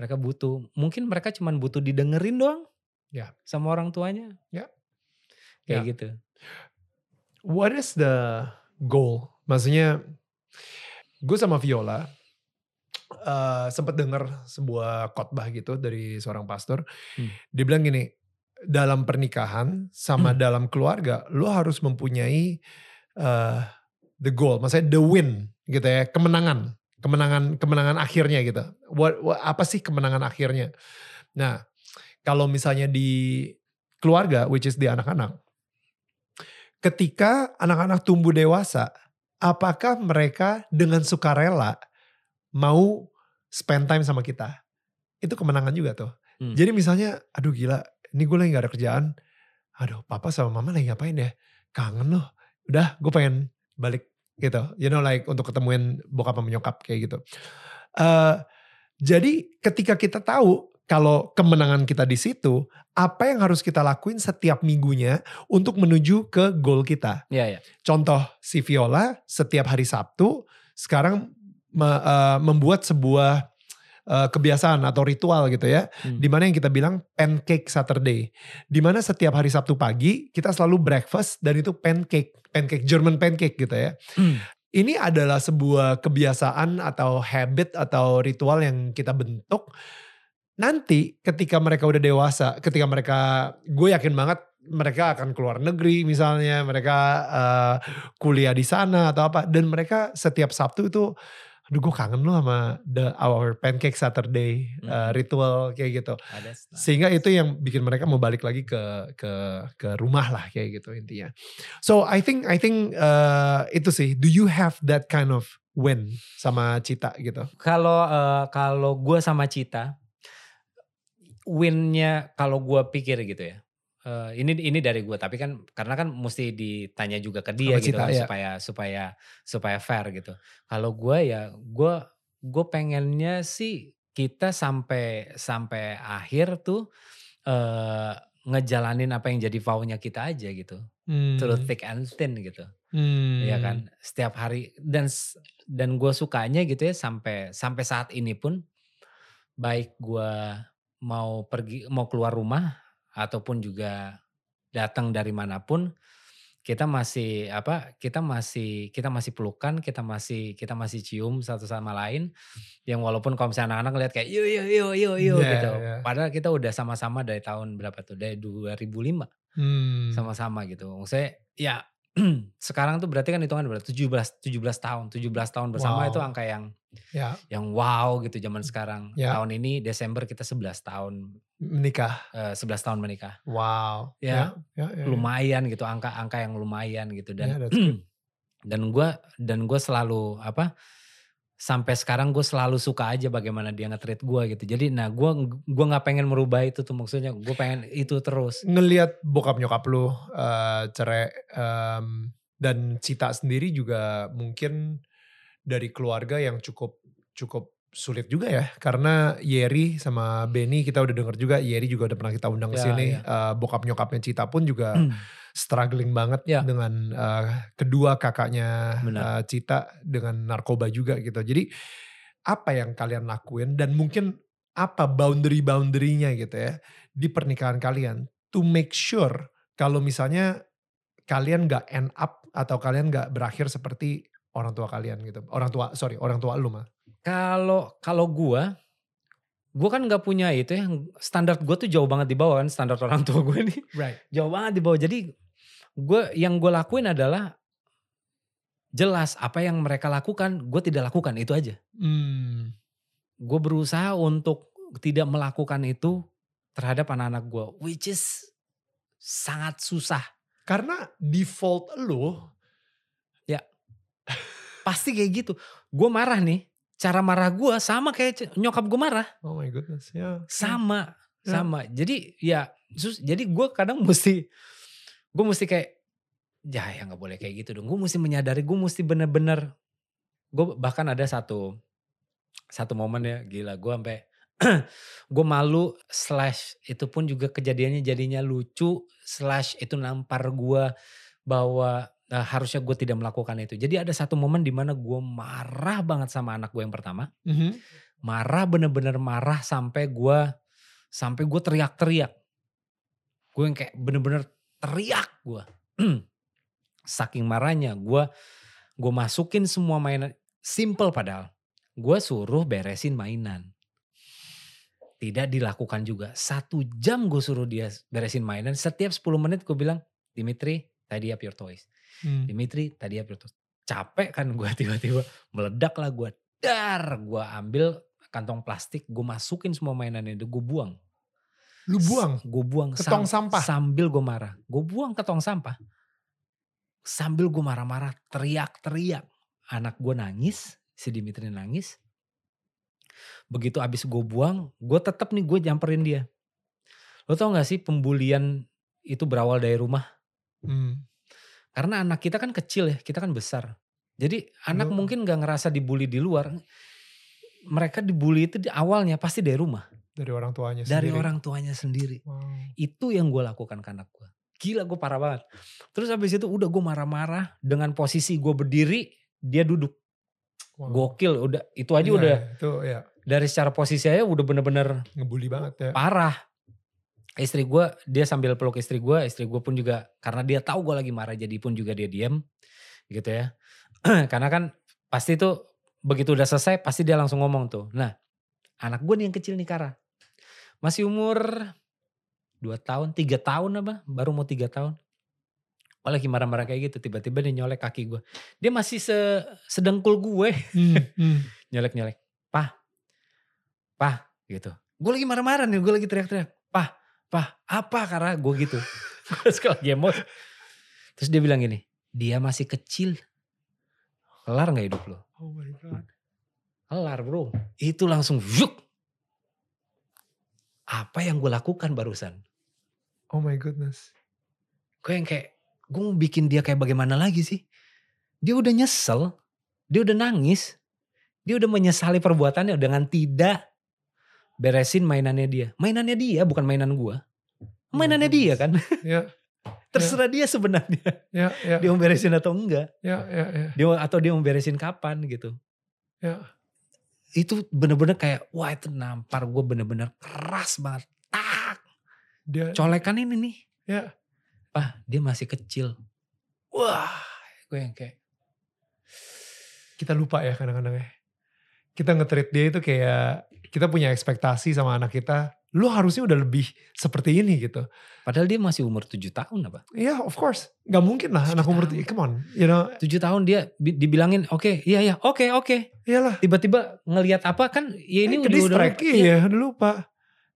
mereka butuh mungkin mereka cuman butuh didengerin doang Ya. sama orang tuanya Ya. kayak Ya. gitu What is the goal? Maksudnya, gue sama Viola eh sempat dengar sebuah khotbah gitu dari seorang pastor. Hmm. Dia bilang gini, dalam pernikahan sama Hmm. dalam keluarga, lo harus mempunyai eh the goal, maksudnya the win gitu ya, kemenangan, kemenangan, kemenangan akhirnya gitu. What, what- apa sih kemenangan akhirnya? Nah, kalau misalnya di keluarga, which is di anak-anak, ketika anak-anak tumbuh dewasa, apakah mereka dengan sukarela mau spend time sama kita? Itu kemenangan juga tuh. Hmm. Jadi misalnya, aduh gila, ini gue lagi gak ada kerjaan. Aduh, papa sama mama lagi ngapain ya? Kangen loh. Udah, gue pengen balik gitu. You know like untuk ketemuin bokap sama nyokap kayak gitu. Eh jadi ketika kita tahu kalau kemenangan kita di situ, apa yang harus kita lakuin setiap minggunya untuk menuju ke goal kita? ya ya Contoh si Viola setiap hari Sabtu sekarang me- eh, membuat sebuah eh, kebiasaan atau ritual gitu ya, Hmm. di mana yang kita bilang pancake Saturday, di mana setiap hari Sabtu pagi kita selalu breakfast dan itu pancake, pancake German pancake gitu ya. Hmm. Ini adalah sebuah kebiasaan atau habit atau ritual yang kita bentuk. Nanti ketika mereka udah dewasa, ketika mereka, gue yakin banget mereka akan keluar negeri misalnya, mereka eh, kuliah di sana atau apa, dan mereka setiap Sabtu itu, aduh gue kangen loh sama the our pancake Saturday Hmm. ritual kayak gitu. nah. Sehingga itu yang bikin mereka mau balik lagi ke ke ke rumah lah kayak gitu intinya. So I think I think uh, itu sih. Do you have that kind of win sama Cita gitu? kalau eh, kalau gue sama Cita winnya kalau gue pikir gitu ya eh, ini ini dari gue tapi kan karena kan mesti ditanya juga ke dia Sama gitu kan ya. supaya supaya supaya fair gitu. Kalau gue ya gue gue pengennya sih kita sampai sampai akhir tuh eh ngejalanin apa yang jadi vownya kita aja gitu. Through thick and thin gitu. Hmm. ya kan setiap hari dan dan gue sukanya gitu ya sampai sampai saat ini pun baik gue mau pergi mau keluar rumah ataupun juga datang dari mana pun kita masih apa kita masih kita masih pelukan kita masih kita masih cium satu sama lain yang walaupun kalau misalnya anak-anak lihat kayak yuk yuk yuk yuk yuk Iya, gitu iya. padahal kita udah sama-sama dari tahun berapa tuh dari 2005 Hmm. sama-sama gitu. Maksudnya ya sekarang tuh berarti kan hitungan berarti 17 17 tahun. 17 tahun bersama Wow. itu angka yang Ya yang wow gitu zaman sekarang. Ya. Tahun ini Desember kita 11 tahun menikah. eh, 11 tahun menikah. Wow. Ya, ya, ya, ya. Lumayan gitu angka-angka yang lumayan gitu Ya, dan good. dan gua dan gue selalu apa sampai sekarang gue selalu suka aja bagaimana dia nge-treat gue gitu. Jadi nah gue gua nggak pengen merubah itu tuh maksudnya gue pengen itu terus. Ngelihat bokap nyokap lu uh, cerai um, dan Cita sendiri juga mungkin dari keluarga yang cukup cukup sulit juga ya karena Yeri sama Benny kita udah denger juga Yeri juga udah pernah kita undang ke ya, sini ya, ya. Uh, bokap nyokapnya Cita pun juga struggling banget ya. dengan uh, kedua kakaknya uh, Cita dengan narkoba juga gitu. Jadi apa yang kalian lakuin dan mungkin apa boundary-boundary-nya gitu ya di pernikahan kalian to make sure kalau misalnya kalian gak end up atau kalian gak berakhir seperti orang tua kalian gitu. Orang tua, sorry, orang tua lu mah. Kalau kalau gue gue kan nggak punya itu ya standar gue tuh jauh banget di bawah kan standar orang tua gue nih right. jauh banget di bawah jadi gue yang gue lakuin adalah jelas apa yang mereka lakukan gue tidak lakukan itu aja hmm. gue berusaha untuk tidak melakukan itu terhadap anak-anak gue which is sangat susah karena default lo ya pasti kayak gitu gue marah nih cara marah gue sama kayak nyokap gue marah oh my goodness ya yeah. sama yeah. sama jadi ya sus jadi gue kadang mesti gue mesti kayak ya ya nggak boleh kayak gitu dong. Gue mesti menyadari gue mesti bener-bener gue bahkan ada satu satu momen ya gila gue sampai gue malu slash itu pun juga kejadiannya jadinya lucu slash itu nampar gue bahwa nah, harusnya gue tidak melakukan itu. Jadi ada satu momen di mana gue marah banget sama anak gue yang pertama. Mm -hmm. marah bener-bener marah sampai gue sampai gue teriak-teriak. Gue yang kayak bener-bener teriak gue. Saking marahnya gue gue masukin semua mainan simple padahal. Gue suruh beresin mainan. Tidak dilakukan juga. Satu jam gue suruh dia beresin mainan. Setiap 10 menit gue bilang, Dimitri, tadi up your toys. Hmm. Dimitri, tadi up your toys. Capek kan gue tiba-tiba. Meledak lah gue. Dar, gue ambil kantong plastik, gue masukin semua mainannya, gue buang. Lu buang? Gue buang. Ke tong sampah? Sambil gue marah. Gue buang ke tong sampah. Sambil gue marah-marah, teriak-teriak. Anak gue nangis, si Dimitri nangis. Begitu abis gue buang, gue tetap nih gue nyamperin dia. Lo tau gak sih pembulian itu berawal dari rumah? Hmm. Karena anak kita kan kecil ya, kita kan besar. Jadi anak Lo... mungkin gak ngerasa dibully di luar. Mereka dibully itu di awalnya pasti dari rumah. Dari orang tuanya sendiri. Dari orang tuanya sendiri. Wow. Itu yang gue lakukan ke anak gue. Gila gue parah banget. Terus habis itu udah gue marah-marah dengan posisi gue berdiri, dia duduk. Wow. Gokil, udah itu aja ya, udah. Itu ya. Dari secara posisi aja udah bener-bener ngebully banget ya. Parah. Istri gue, dia sambil peluk istri gue, istri gue pun juga karena dia tahu gue lagi marah jadi pun juga dia diam gitu ya. karena kan pasti tuh begitu udah selesai pasti dia langsung ngomong tuh. Nah anak gue nih yang kecil nih Kara masih umur 2 tahun, 3 tahun apa, baru mau 3 tahun. Oh lagi marah-marah kayak gitu, tiba-tiba dia nyolek kaki gue. Dia masih se sedengkul gue. Hmm, hmm. Nyolek-nyolek. Pah, pah gitu. Gue lagi marah-marah nih, gue lagi teriak-teriak. Pah, pah, apa karena gue gitu. Terus kalau lagi emosi. Terus dia bilang gini, dia masih kecil. Kelar gak hidup lo? Oh my God. Kelar bro. Itu langsung yuk apa yang gue lakukan barusan? Oh my goodness. Gue yang kayak, gue mau bikin dia kayak bagaimana lagi sih? Dia udah nyesel, dia udah nangis, dia udah menyesali perbuatannya dengan tidak beresin mainannya dia. Mainannya dia, bukan mainan gue. Mainannya dia kan. Ya. Terserah ya. dia sebenarnya. Ya, ya. Dia mau beresin atau enggak. Ya, ya, ya. Dia atau dia mau beresin kapan gitu. Ya itu bener-bener kayak wah itu nampar gue bener-bener keras banget. Tak. Dia colekan ini nih. Ya. Ah dia masih kecil. Wah gue yang kayak kita lupa ya kadang-kadang ya. Kita nge-treat dia itu kayak kita punya ekspektasi sama anak kita lu harusnya udah lebih seperti ini gitu. Padahal dia masih umur 7 tahun apa? Iya yeah, of course. Gak mungkin lah anak umur, tahun. come on. You know. 7 tahun dia dibilangin oke okay, iya iya oke okay, oke. Okay. Iyalah. Tiba-tiba ngelihat apa kan ya ini eh, udah, udah, lupa. Iya udah lupa.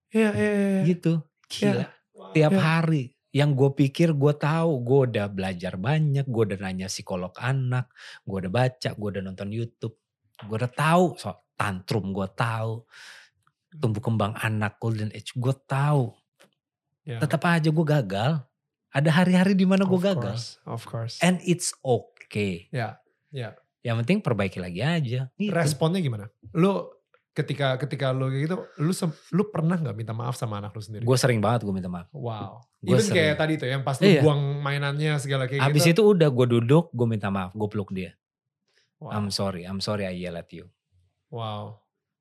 Iya iya iya. Gitu. Gila. Yeah. Tiap yeah. hari yang gue pikir gue tahu gue udah belajar banyak gue udah nanya psikolog anak gue udah baca gue udah nonton YouTube gue udah tahu soal tantrum gue tahu tumbuh kembang anak golden age gue tahu Ya. tetap aja gue gagal ada hari-hari di mana gue gagal course, Of course. and it's okay Ya, ya. yang penting perbaiki lagi aja gitu. Responnya gimana? Lu ketika ketika lu kayak gitu, lu lu pernah nggak minta maaf sama anak lu sendiri? gue sering banget gue minta maaf wow. Sering. kayak tadi tuh yang pas lu Iya. buang mainannya segala kayak Abis gitu. itu udah gue duduk gue minta maaf gue peluk dia wow. I'm sorry I'm sorry I yell at you wow.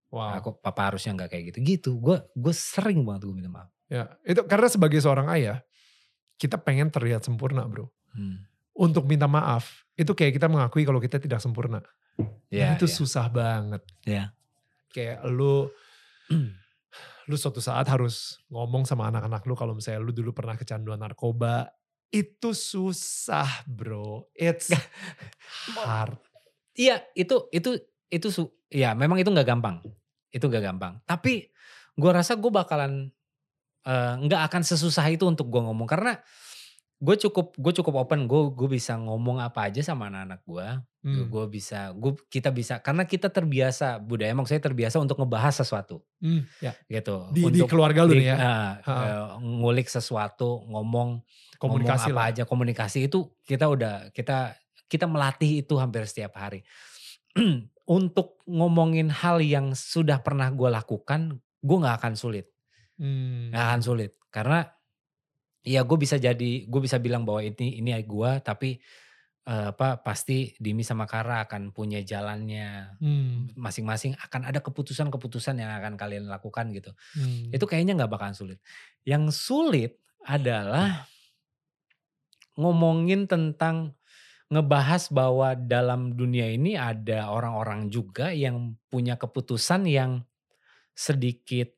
Wow. aku papa harusnya nggak kayak gitu gitu gue gue sering banget gue minta maaf Ya, itu karena sebagai seorang ayah, kita pengen terlihat sempurna, Bro. Hmm. Untuk minta maaf, itu kayak kita mengakui kalau kita tidak sempurna. Ya, itu ya. susah banget. Ya. Kayak lu lu suatu saat harus ngomong sama anak-anak lu kalau misalnya lu dulu pernah kecanduan narkoba, itu susah, Bro. It's hard. Iya itu itu itu su- ya memang itu nggak gampang. Itu nggak gampang. Tapi gue rasa gue bakalan eh, nggak akan sesusah itu untuk gue ngomong. Karena gue cukup gue cukup open. Gue gue bisa ngomong apa aja sama anak-anak gue Hmm. gue bisa gue kita bisa karena kita terbiasa budaya emang saya terbiasa untuk ngebahas sesuatu. Hmm, ya. gitu. Di, di untuk keluarga lu di- nih ya, eh, ngulik sesuatu ngomong komunikasi ngomong apa lah. aja komunikasi itu kita udah kita kita melatih itu hampir setiap hari untuk ngomongin hal yang sudah pernah gue lakukan gue nggak akan sulit Hmm. nggak akan sulit karena ya gue bisa jadi gue bisa bilang bahwa ini ini gue tapi eh, apa pasti Dimi sama Kara akan punya jalannya Hmm. masing-masing akan ada keputusan-keputusan yang akan kalian lakukan gitu Hmm. itu kayaknya nggak bakalan sulit. Yang sulit adalah ngomongin tentang ngebahas bahwa dalam dunia ini ada orang-orang juga yang punya keputusan yang sedikit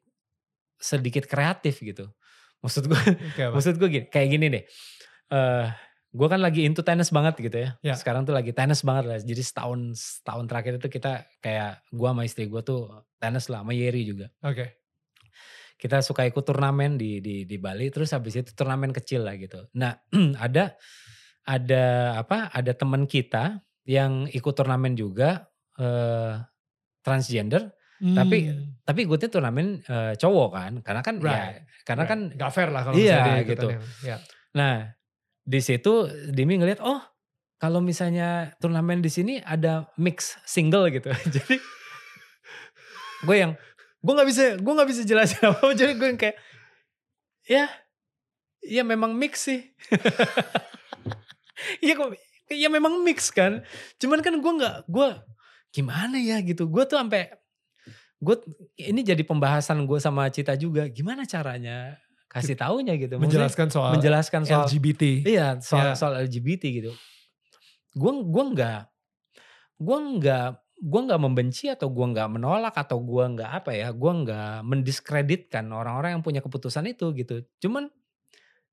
sedikit kreatif gitu. Maksud gue, Oke, apa? maksud gue gini, kayak gini deh. Eh, gue kan lagi into tennis banget gitu ya. Ya. Sekarang tuh lagi tennis banget lah. Jadi setahun setahun terakhir itu kita kayak gue sama istri gue tuh tennis lah, sama Yeri juga Oke. kita suka ikut turnamen di di di Bali terus habis itu turnamen kecil lah gitu. Nah, ada ada apa? Ada teman kita yang ikut turnamen juga eh transgender, Tapi- Hmm. tapi ikutnya turnamen eh, cowok kan. Karena kan ya Right. karena kan Right. Nggak fair lah kalau Iya, misalnya gitu. ya. nah, di situ Dimi ngeliat oh, kalau misalnya turnamen di sini ada mix single gitu. Jadi gue yang gue nggak bisa gue nggak bisa jelasin apa jadi gue yang kayak ya ya memang mix sih Iya kok ya memang mix kan cuman kan gue nggak gue gimana ya gitu gue tuh sampai gue ini jadi pembahasan gue sama Cita juga gimana caranya kasih taunya gitu Maksudnya Menjelaskan soal menjelaskan soal LGBT. Iya soal Ya. soal LGBT gitu. Gue gua nggak gue nggak gue nggak membenci atau gue nggak menolak atau gue nggak apa ya gue nggak mendiskreditkan orang-orang yang punya keputusan itu gitu. Cuman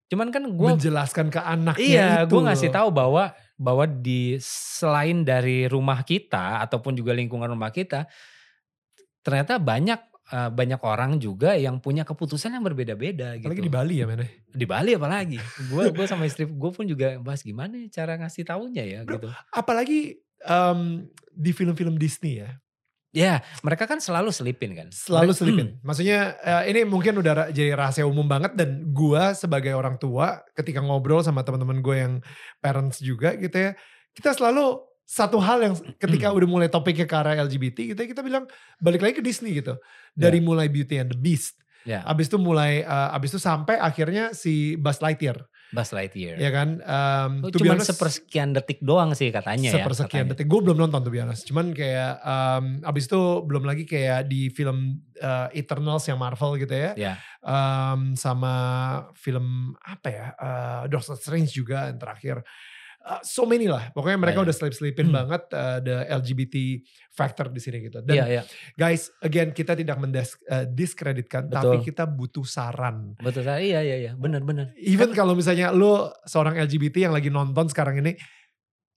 cuman kan gue menjelaskan ke anaknya iya itu. gue ngasih tahu bahwa bahwa di selain dari rumah kita ataupun juga lingkungan rumah kita ternyata banyak eh, banyak orang juga yang punya keputusan yang berbeda-beda gitu Apalagi di Bali ya men. di Bali apalagi gue gue sama istri gue pun juga bahas gimana ya cara ngasih taunya ya Bro, gitu Apalagi em, di film-film Disney ya. Ya mereka kan selalu selipin kan Selalu Mereka- selipin. Maksudnya eh, ini mungkin udah jadi rahasia umum banget dan gua sebagai orang tua ketika ngobrol sama teman-teman gue yang parents juga gitu ya. Kita selalu satu hal yang ketika udah mulai topiknya ke arah LGBT gitu ya, kita bilang balik lagi ke Disney gitu. Dari mulai Beauty and the Beast. ya Abis itu mulai, eh, abis itu sampai akhirnya si Buzz Lightyear. Buzz Lightyear Ya kan. Um, Oh, honest, sepersekian detik doang sih katanya ya sepersekian detik. Gue belum nonton tuh biasa. Cuman kayak um, abis itu belum lagi kayak di film uh, Eternals yang Marvel gitu ya. Ya. Um, sama film apa ya? Uh, Doctor Strange juga yang terakhir. Uh, so many lah. Pokoknya mereka Banyak. udah selip-selipin Hmm. banget uh, the LGBT factor di sini gitu. Dan Iya, iya. guys, again kita tidak mendiskreditkan, Betul. tapi kita butuh saran. Betul. Iya, iya, iya. Benar, benar. Even kalau misalnya lo seorang LGBT yang lagi nonton sekarang ini,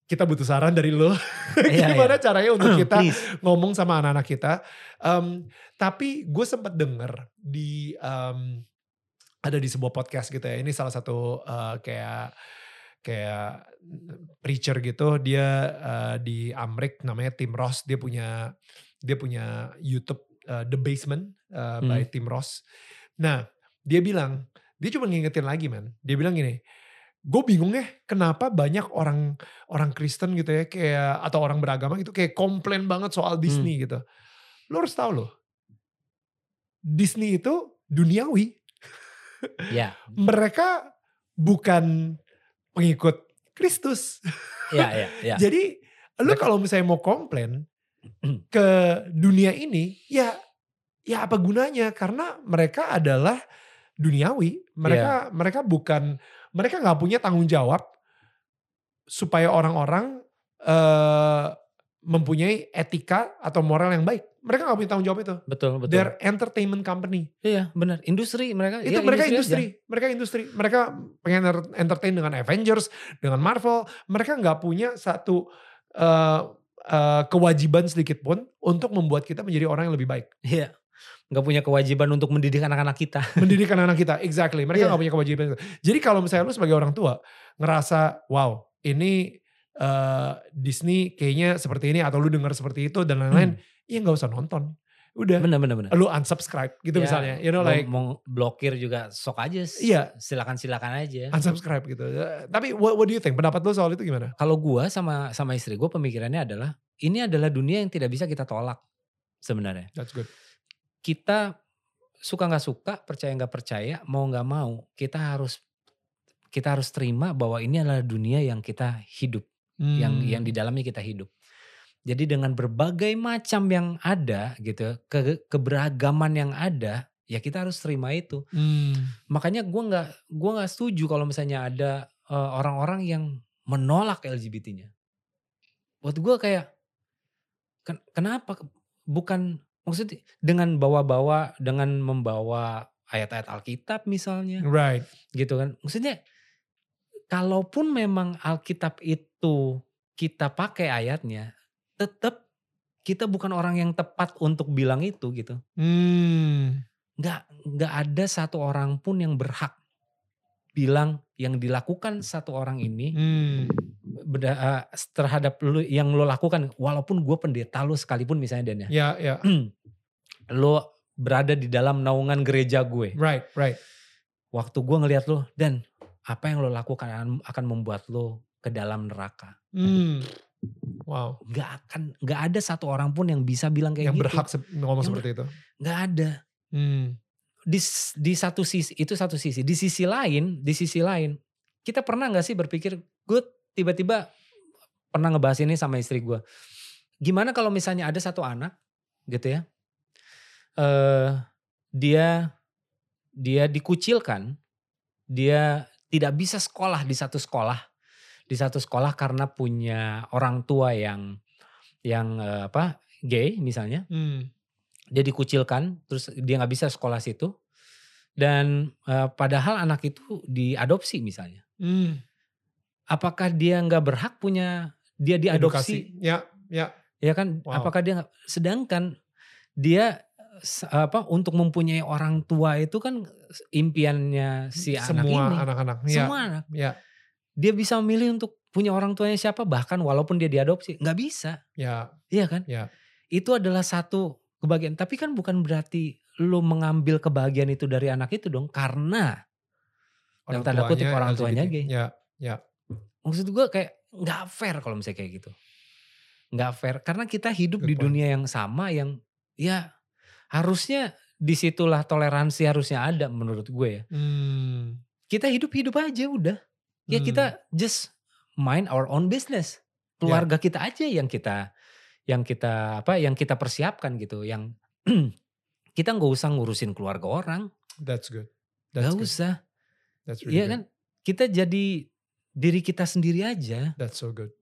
kita butuh saran dari lo. Iya, Gimana caranya untuk kita ngomong sama anak-anak kita. Em, tapi gue sempat denger di em, ada di sebuah podcast gitu ya. Ini salah satu eh, kayak kayak preacher gitu dia uh, di Amrik namanya Tim Ross dia punya dia punya YouTube uh, The Basement uh, by Hmm. Tim Ross. Nah dia bilang dia cuma ngingetin lagi man. Dia bilang gini, gue bingung ya kenapa banyak orang orang Kristen gitu ya kayak atau orang beragama gitu kayak komplain banget soal Disney gitu. Lo harus tahu loh, Disney itu duniawi. Ya, Mereka bukan pengikut Kristus. ya, ya, ya. Jadi lu kalau misalnya mau komplain ke dunia ini, ya ya apa gunanya? Karena mereka adalah duniawi. Mereka mereka bukan mereka nggak punya tanggung jawab supaya orang-orang eh, mempunyai etika atau moral yang baik. Mereka nggak punya tanggung jawab itu. Betul, betul. They're entertainment company. Iya, benar. Industri mereka. Itu ya, mereka aja. industri, mereka industri. Mereka pengen enter- entertain dengan Avengers, dengan Marvel. Mereka nggak punya satu eh, eh, kewajiban sedikit pun untuk membuat kita menjadi orang yang lebih baik. Iya. Nggak punya kewajiban untuk mendidik anak-anak kita. Mendidik anak-anak kita, exactly. Mereka Iya. nggak punya kewajiban. Jadi kalau misalnya lu sebagai orang tua ngerasa, wow, ini eh, Disney kayaknya seperti ini atau lu dengar seperti itu dan lain-lain, ya nggak usah nonton. Udah, Bener, bener, bener. lu unsubscribe gitu Ya, misalnya. You know like mau blokir juga sok aja. Iya. Silakan-silakan aja. unsubscribe gitu. Eh, Tapi what, what do you think? Pendapat lu soal itu gimana? Kalau gua sama sama istri gua pemikirannya adalah ini adalah dunia yang tidak bisa kita tolak sebenarnya. That's good. Kita suka nggak suka, percaya nggak percaya, mau nggak mau, kita harus kita harus terima bahwa ini adalah dunia yang kita hidup, yang Hmm. yang di dalamnya kita hidup. Jadi dengan berbagai macam yang ada gitu, ke, keberagaman yang ada, ya kita harus terima itu. Hmm. Makanya gua nggak gua nggak setuju kalau misalnya ada eh, orang-orang yang menolak LGBT-nya. Buat gua kayak ken- kenapa bukan maksudnya dengan bawa-bawa dengan membawa ayat-ayat Alkitab misalnya Right. gitu kan. Maksudnya kalaupun memang Alkitab itu kita pakai ayatnya, tetap kita bukan orang yang tepat untuk bilang itu gitu. Hmm. nggak nggak ada satu orang pun yang berhak bilang yang dilakukan satu orang ini Hmm. beda, eh, terhadap lu yang lo lakukan walaupun gue pendeta lo sekalipun misalnya Dan ya Ya, ya. lo berada di dalam naungan gereja gue Right, right. waktu gue ngelihat lo dan apa yang lo lakukan akan- akan membuat lo ke dalam neraka Hmm. Wow. nggak akan nggak ada satu orang pun yang bisa bilang kayak Yang gitu berhak ngomong Yang seperti itu. nggak ada Hmm. di di satu sisi itu satu sisi di sisi lain di sisi lain kita pernah nggak sih berpikir gue tiba-tiba pernah ngebahas ini sama istri gue gimana kalau misalnya ada satu anak gitu ya eh dia dia dikucilkan dia tidak bisa sekolah di satu sekolah di satu sekolah karena punya orang tua yang yang eh, apa gay misalnya Hmm. dia dikucilkan terus dia nggak bisa sekolah situ dan eh, padahal anak itu diadopsi misalnya Hmm. apakah dia nggak berhak punya dia diadopsi Edukasi. Ya, ya. ya kan Wow. apakah dia sedangkan dia apa untuk mempunyai orang tua itu kan impiannya si anak Semua ini anak-anak. Ya, semua anak ya, dia bisa memilih untuk punya orang tuanya siapa bahkan walaupun dia diadopsi nggak bisa ya. iya kan Ya. itu adalah satu kebahagiaan tapi kan bukan berarti lu mengambil kebahagiaan itu dari anak itu dong karena Dalam tanda kutip orang tuanya gay. Ya, ya. maksud gue kayak nggak fair kalau misalnya kayak gitu nggak fair karena kita hidup Good di point. dunia yang sama yang ya harusnya di situlah toleransi harusnya ada menurut gue ya Hmm. kita hidup hidup aja udah ya Hmm. kita just mind our own business keluarga kita aja yang kita yang kita apa yang kita persiapkan gitu yang kita nggak usah ngurusin keluarga orang That's good. That's nggak good. usah That's really good. kan kita jadi diri kita sendiri aja That's so good.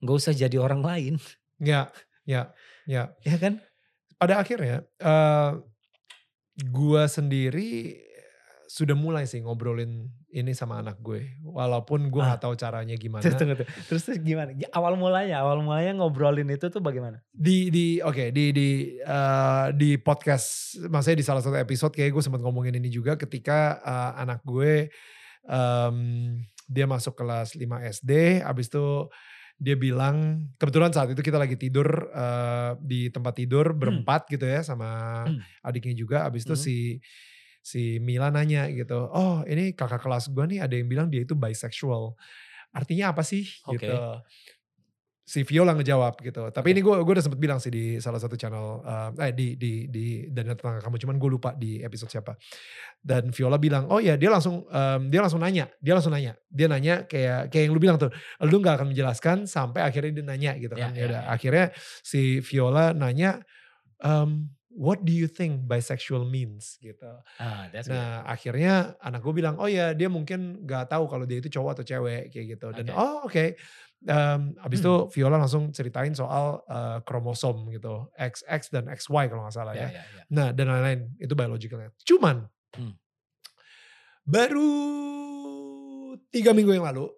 nggak usah jadi orang lain Ya, ya, ya. ya kan Pada akhirnya, eh gua sendiri sudah mulai sih ngobrolin ini sama anak gue. Walaupun gue Ah. nggak tahu caranya gimana. terus tunggu tuh. terus terus gimana awal mulanya awal mulanya ngobrolin itu tuh bagaimana di di oke di di eh, di podcast maksudnya di salah satu episode kayak gue sempat ngomongin ini juga ketika eh, anak gue em, dia masuk kelas 5 SD, abis itu dia bilang kebetulan saat itu kita lagi tidur uh, di tempat tidur berempat gitu ya sama adiknya juga. Abis itu Hmm. si si Mila nanya gitu, oh ini kakak kelas gue nih ada yang bilang dia itu bisexual. Artinya apa sih Oke. gitu. Si Viola ngejawab gitu. Tapi ini gue gue udah sempet bilang sih di salah satu channel uh, eh di di di dan tetangga kamu cuman gue lupa di episode siapa. Dan Viola bilang, "Oh ya, dia langsung em, dia langsung nanya. Dia langsung nanya. Dia nanya kayak kayak yang lu bilang tuh, lu nggak akan menjelaskan sampai akhirnya dia nanya gitu Ya, kan. ya, Ya udah, ya. akhirnya si Viola nanya em, what do you think bisexual means gitu. Ah, that's good. Nah akhirnya anak gue bilang, oh ya dia mungkin gak tahu kalau dia itu cowok atau cewek kayak gitu. Dan Oke. oh oke. Em, abis itu Viola langsung ceritain soal eh, kromosom gitu. XX dan XY kalau gak salah Ya, ya. ya, ya. Nah dan lain-lain itu biologicalnya. Cuman Hmm. baru tiga minggu yang lalu.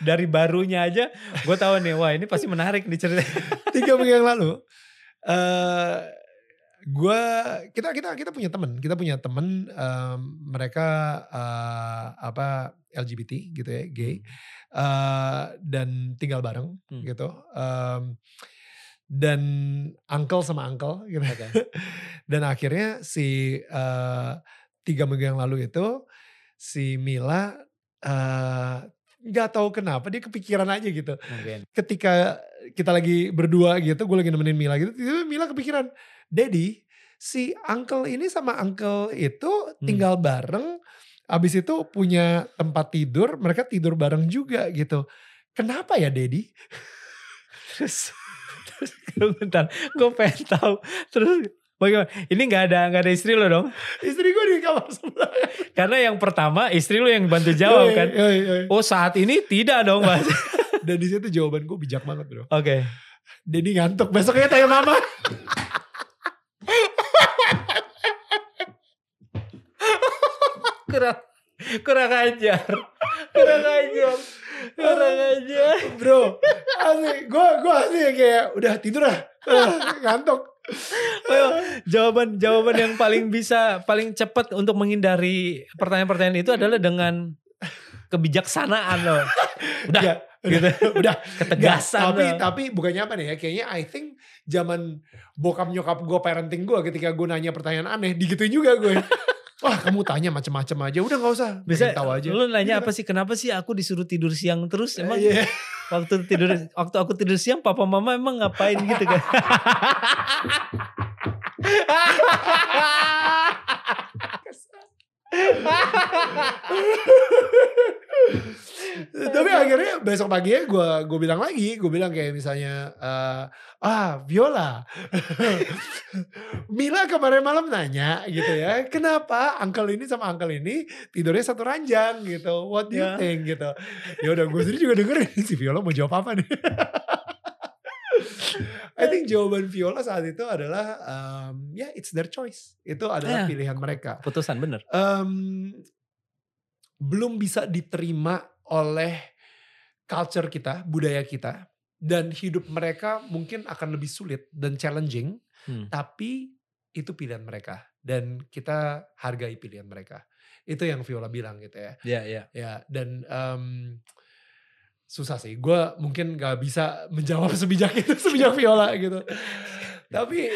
Dari barunya aja gue tahu nih, wah ini pasti menarik nih cerita. tiga minggu yang lalu. Gue kita kita kita punya temen kita punya temen em, mereka eh, apa LGBT gitu ya gay eh, dan tinggal bareng Hmm. gitu Em, dan uncle sama uncle gitu Oke. dan akhirnya si eh, tiga minggu yang lalu itu si Mila eh, nggak tahu kenapa dia kepikiran aja gitu Mungkin. ketika kita lagi berdua gitu, gue lagi nemenin Mila gitu, tiba Mila kepikiran, Daddy, si uncle ini sama uncle itu tinggal bareng, abis itu punya tempat tidur, mereka tidur bareng juga gitu. Kenapa ya Daddy? Terus, terus bentar, gue pengen tahu. Terus bagaimana? Ini nggak ada nggak ada istri lo dong? Istri gue di kamar sebelah. Karena yang pertama istri lo yang bantu jawab kan. yoi, yoi. Oh saat ini tidak dong mas. Dan di situ jawaban gue bijak banget bro. Oke. Daddy ngantuk, besoknya tanya mama. Kurang kurang ajar. Kurang ajar. Kurang ajar. bro, asli, gue gue asli kayak udah tidur lah, Ah, ngantuk. Ayo, jawaban jawaban yang paling bisa paling cepat untuk menghindari pertanyaan-pertanyaan itu adalah dengan kebijaksanaan loh. Udah Ya, gitu. udah Ketegasan Nggak, tapi loh. tapi bukannya apa nih ya kayaknya I think zaman bokap nyokap gue parenting gue ketika gue nanya pertanyaan aneh digituin juga gue wah kamu tanya macem-macem aja. Udah nggak usah. Bisa tahu aja. lu nanya Gitu apa sih? Kenapa sih aku disuruh tidur siang terus? Emang Iya. waktu tidur waktu aku tidur siang papa mama emang ngapain gitu kan tapi akhirnya besok paginya gue gue bilang lagi gue bilang kayak misalnya eh, ah Viola. Mila kemarin malam nanya gitu ya kenapa uncle ini sama uncle ini tidurnya satu ranjang? gitu. What do you Ya. think? gitu. Ya udah gue sendiri juga dengerin. Si Viola mau jawab apa nih I think jawaban Viola saat itu adalah um, ya it's their choice itu adalah Ya. pilihan mereka putusan bener Em, belum bisa diterima oleh culture kita, budaya kita, dan hidup mereka mungkin akan lebih sulit dan challenging, Hmm. tapi itu pilihan mereka dan kita hargai pilihan mereka. Itu yang Viola bilang gitu ya. ya ya Ya dan em, susah sih. Gue mungkin gak bisa menjawab sebijak itu sebijak Viola gitu. Tapi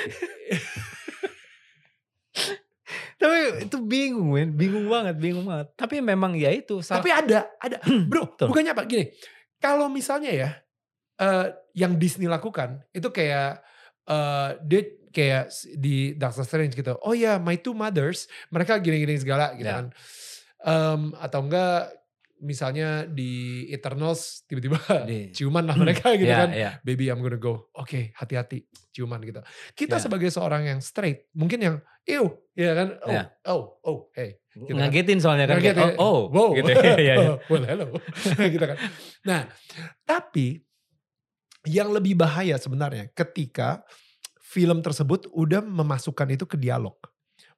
tapi itu bingung men bingung banget bingung banget tapi memang ya itu salah Tapi ada, ada. Bro, Betul. bukannya apa? Gini, kalau misalnya ya, eh, yang Disney lakukan, itu kayak, eh, dia kayak di Doctor Strange gitu. Oh ya, my two mothers, mereka gini-gini segala gitu Ya. kan. Em, atau enggak, misalnya di Eternals, tiba-tiba ciuman lah mereka gitu ya, kan. ya. Baby I'm gonna go. Oke, hati-hati, ciuman gitu. Kita Ya. sebagai seorang yang straight, mungkin yang, ew, ya kan. Oh, Ya. oh, oh, hey. Gitu kan. ngagetin soalnya kan Ngagetin. oh, oh Wow. gitu ya, ya, ya. well, hello. gitu kan. Nah, tapi yang lebih bahaya sebenarnya ketika film tersebut udah memasukkan itu ke dialog.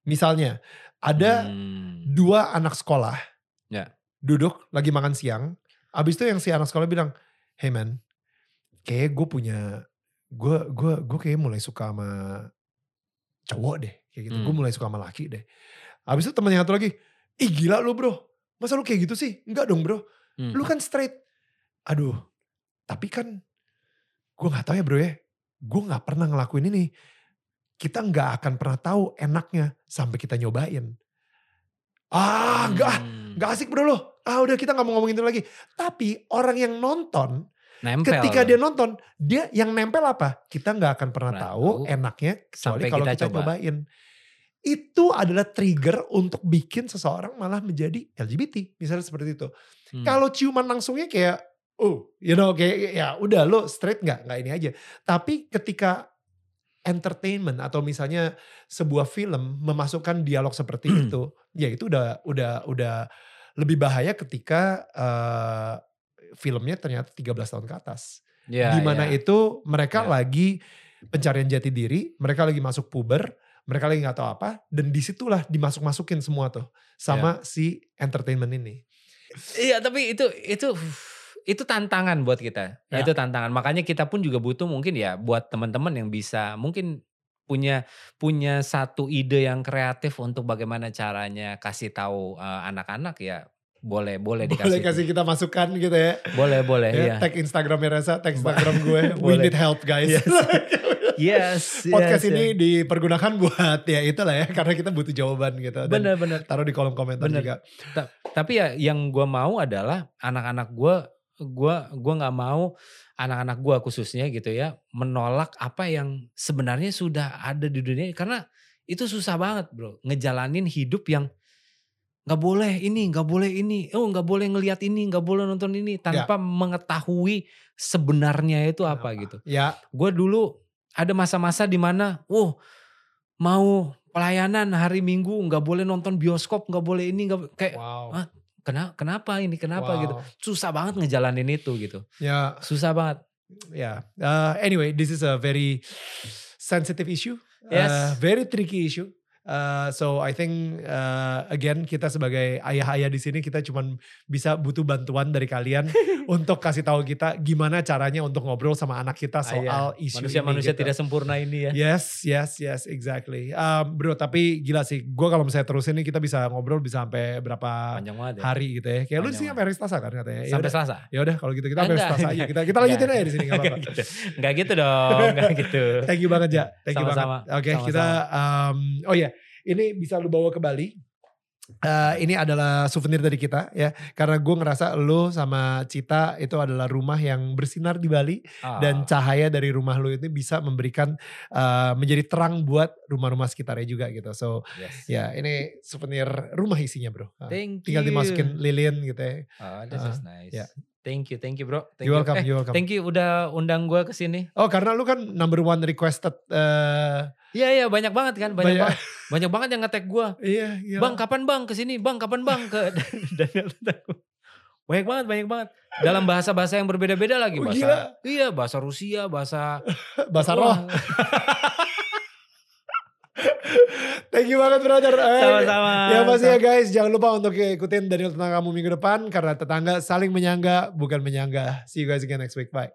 Misalnya, ada Hmm. dua anak sekolah Ya. Duduk lagi makan siang. Abis itu yang si anak sekolah bilang, hey man, kayak gue punya, gue gue gue kayak mulai suka sama cowok deh, kayak gitu. Gue Hmm. mulai suka sama laki deh. Abis itu temen yang satu lagi, ih gila lu bro, masa lu kayak gitu sih? Enggak dong bro, Hmm. lu kan straight. Aduh, tapi kan gue gak tahu ya bro ya. Gue gak pernah ngelakuin ini. Kita gak akan pernah tahu enaknya sampai kita nyobain. Ah, enggak, ah, Hmm. Gak asik bro lo. Ah udah kita gak mau ngomongin itu lagi. Tapi orang yang nonton, Nempel. ketika dia nonton, dia yang nempel apa? Kita gak akan pernah Pernah tahu tahu. enaknya kecuali Sampai kalau kita kita, coba. nyobain. Itu adalah trigger untuk bikin seseorang malah menjadi LGBT. Misalnya seperti itu. Hmm. Kalau ciuman langsungnya kayak, oh, you know, kayak ya udah lo straight nggak, nggak ini aja. Tapi ketika entertainment atau misalnya sebuah film memasukkan dialog seperti itu, ya itu udah udah udah lebih bahaya ketika eh, filmnya ternyata 13 tahun ke atas. Ya, di mana ya. itu mereka Ya. lagi pencarian jati diri, mereka lagi masuk puber, mereka lagi nggak tahu apa, dan di situlah dimasuk-masukin semua tuh sama si entertainment ini. Iya tapi itu itu itu tantangan buat kita. Ya. Itu tantangan. Makanya kita pun juga butuh mungkin ya buat teman-teman yang bisa mungkin punya punya satu ide yang kreatif untuk bagaimana caranya kasih tahu eh, anak-anak ya boleh boleh dikasih. Boleh kasih kita masukan gitu ya. Boleh boleh ya iya. Tag Instagramnya Reza, tag Instagram gue. We need help guys. Yes. Yes. Podcast yes, ini yes. dipergunakan buat ya itulah ya. Karena kita butuh jawaban gitu. Dan bener bener. taruh di kolom komentar Bener. juga. Ta- tapi ya yang gue mau adalah anak-anak gue gua gua nggak mau anak-anak gue khususnya gitu ya menolak apa yang sebenarnya sudah ada di dunia karena itu susah banget bro. Ngejalanin hidup yang nggak boleh ini nggak boleh ini. Oh nggak boleh ngelihat ini nggak boleh nonton ini tanpa mengetahui sebenarnya itu apa Kenapa? gitu. Ya, gue dulu ada masa-masa di mana, oh mau pelayanan hari Minggu nggak boleh nonton bioskop, nggak boleh ini, nggak kayak wow. Kena, kenapa ini, kenapa Wow. gitu, susah banget ngejalanin itu gitu, Ya, susah banget. ya. Uh, anyway, this is a very sensitive issue. Yes. Uh, very tricky issue. Uh, so I think uh, again kita sebagai ayah-ayah di sini kita cuman bisa butuh bantuan dari kalian untuk kasih tahu kita gimana caranya untuk ngobrol sama anak kita soal isu Ah, iya. ini Manusia-manusia gitu. tidak sempurna ini ya. Yes, yes, yes, exactly. Um, bro, tapi gila sih. Gue kalau misalnya terus ini kita bisa ngobrol bisa sampai berapa Panjang banget ya. hari gitu ya. Kayak lu sih sampai hari Selasa kan katanya. Ya Sampai Selasa. ya udah kalau gitu kita sampai Enggak, Selasa aja. enggak. Kita kita lanjutin Enggak. aja di sini nggak apa-apa. Enggak gitu. Enggak gitu dong, enggak gitu. Thank you banget ja. Thank you Sama-sama. banget. Oke, Sama-sama. kita um, oh ya, ini bisa lu bawa ke Bali. Eh, ini adalah souvenir dari kita ya karena gue ngerasa lu sama Cita itu adalah rumah yang bersinar di Bali Ah, dan cahaya dari rumah lu ini bisa memberikan eh, menjadi terang buat rumah-rumah sekitarnya juga gitu so yes. ya ini souvenir rumah isinya bro Ah, Thank tinggal you. dimasukin lilin gitu ya Oh, this is nice. ya. Thank you, thank you bro. Thank you you. welcome Eh, you welcome Thank you udah undang gue ke sini. oh karena lu kan number one requested eh, Iya iya banyak banget kan, banyak, Banyak. banget. Banyak banget yang ngetek gue. iya iya Bang kapan bang ke sini? Bang kapan bang ke Daniel. Banyak banget, banyak banget. Dalam bahasa-bahasa yang berbeda-beda lagi. Oh, Bahasa, gila. iya bahasa Rusia, bahasa... bahasa roh thank you banget brother Eh, Sama-sama. Ya masih ya guys, jangan lupa untuk ikutin Daniel Tentang Kamu minggu depan karena tetangga saling menyangga bukan menyangga. See you guys again next week. Bye.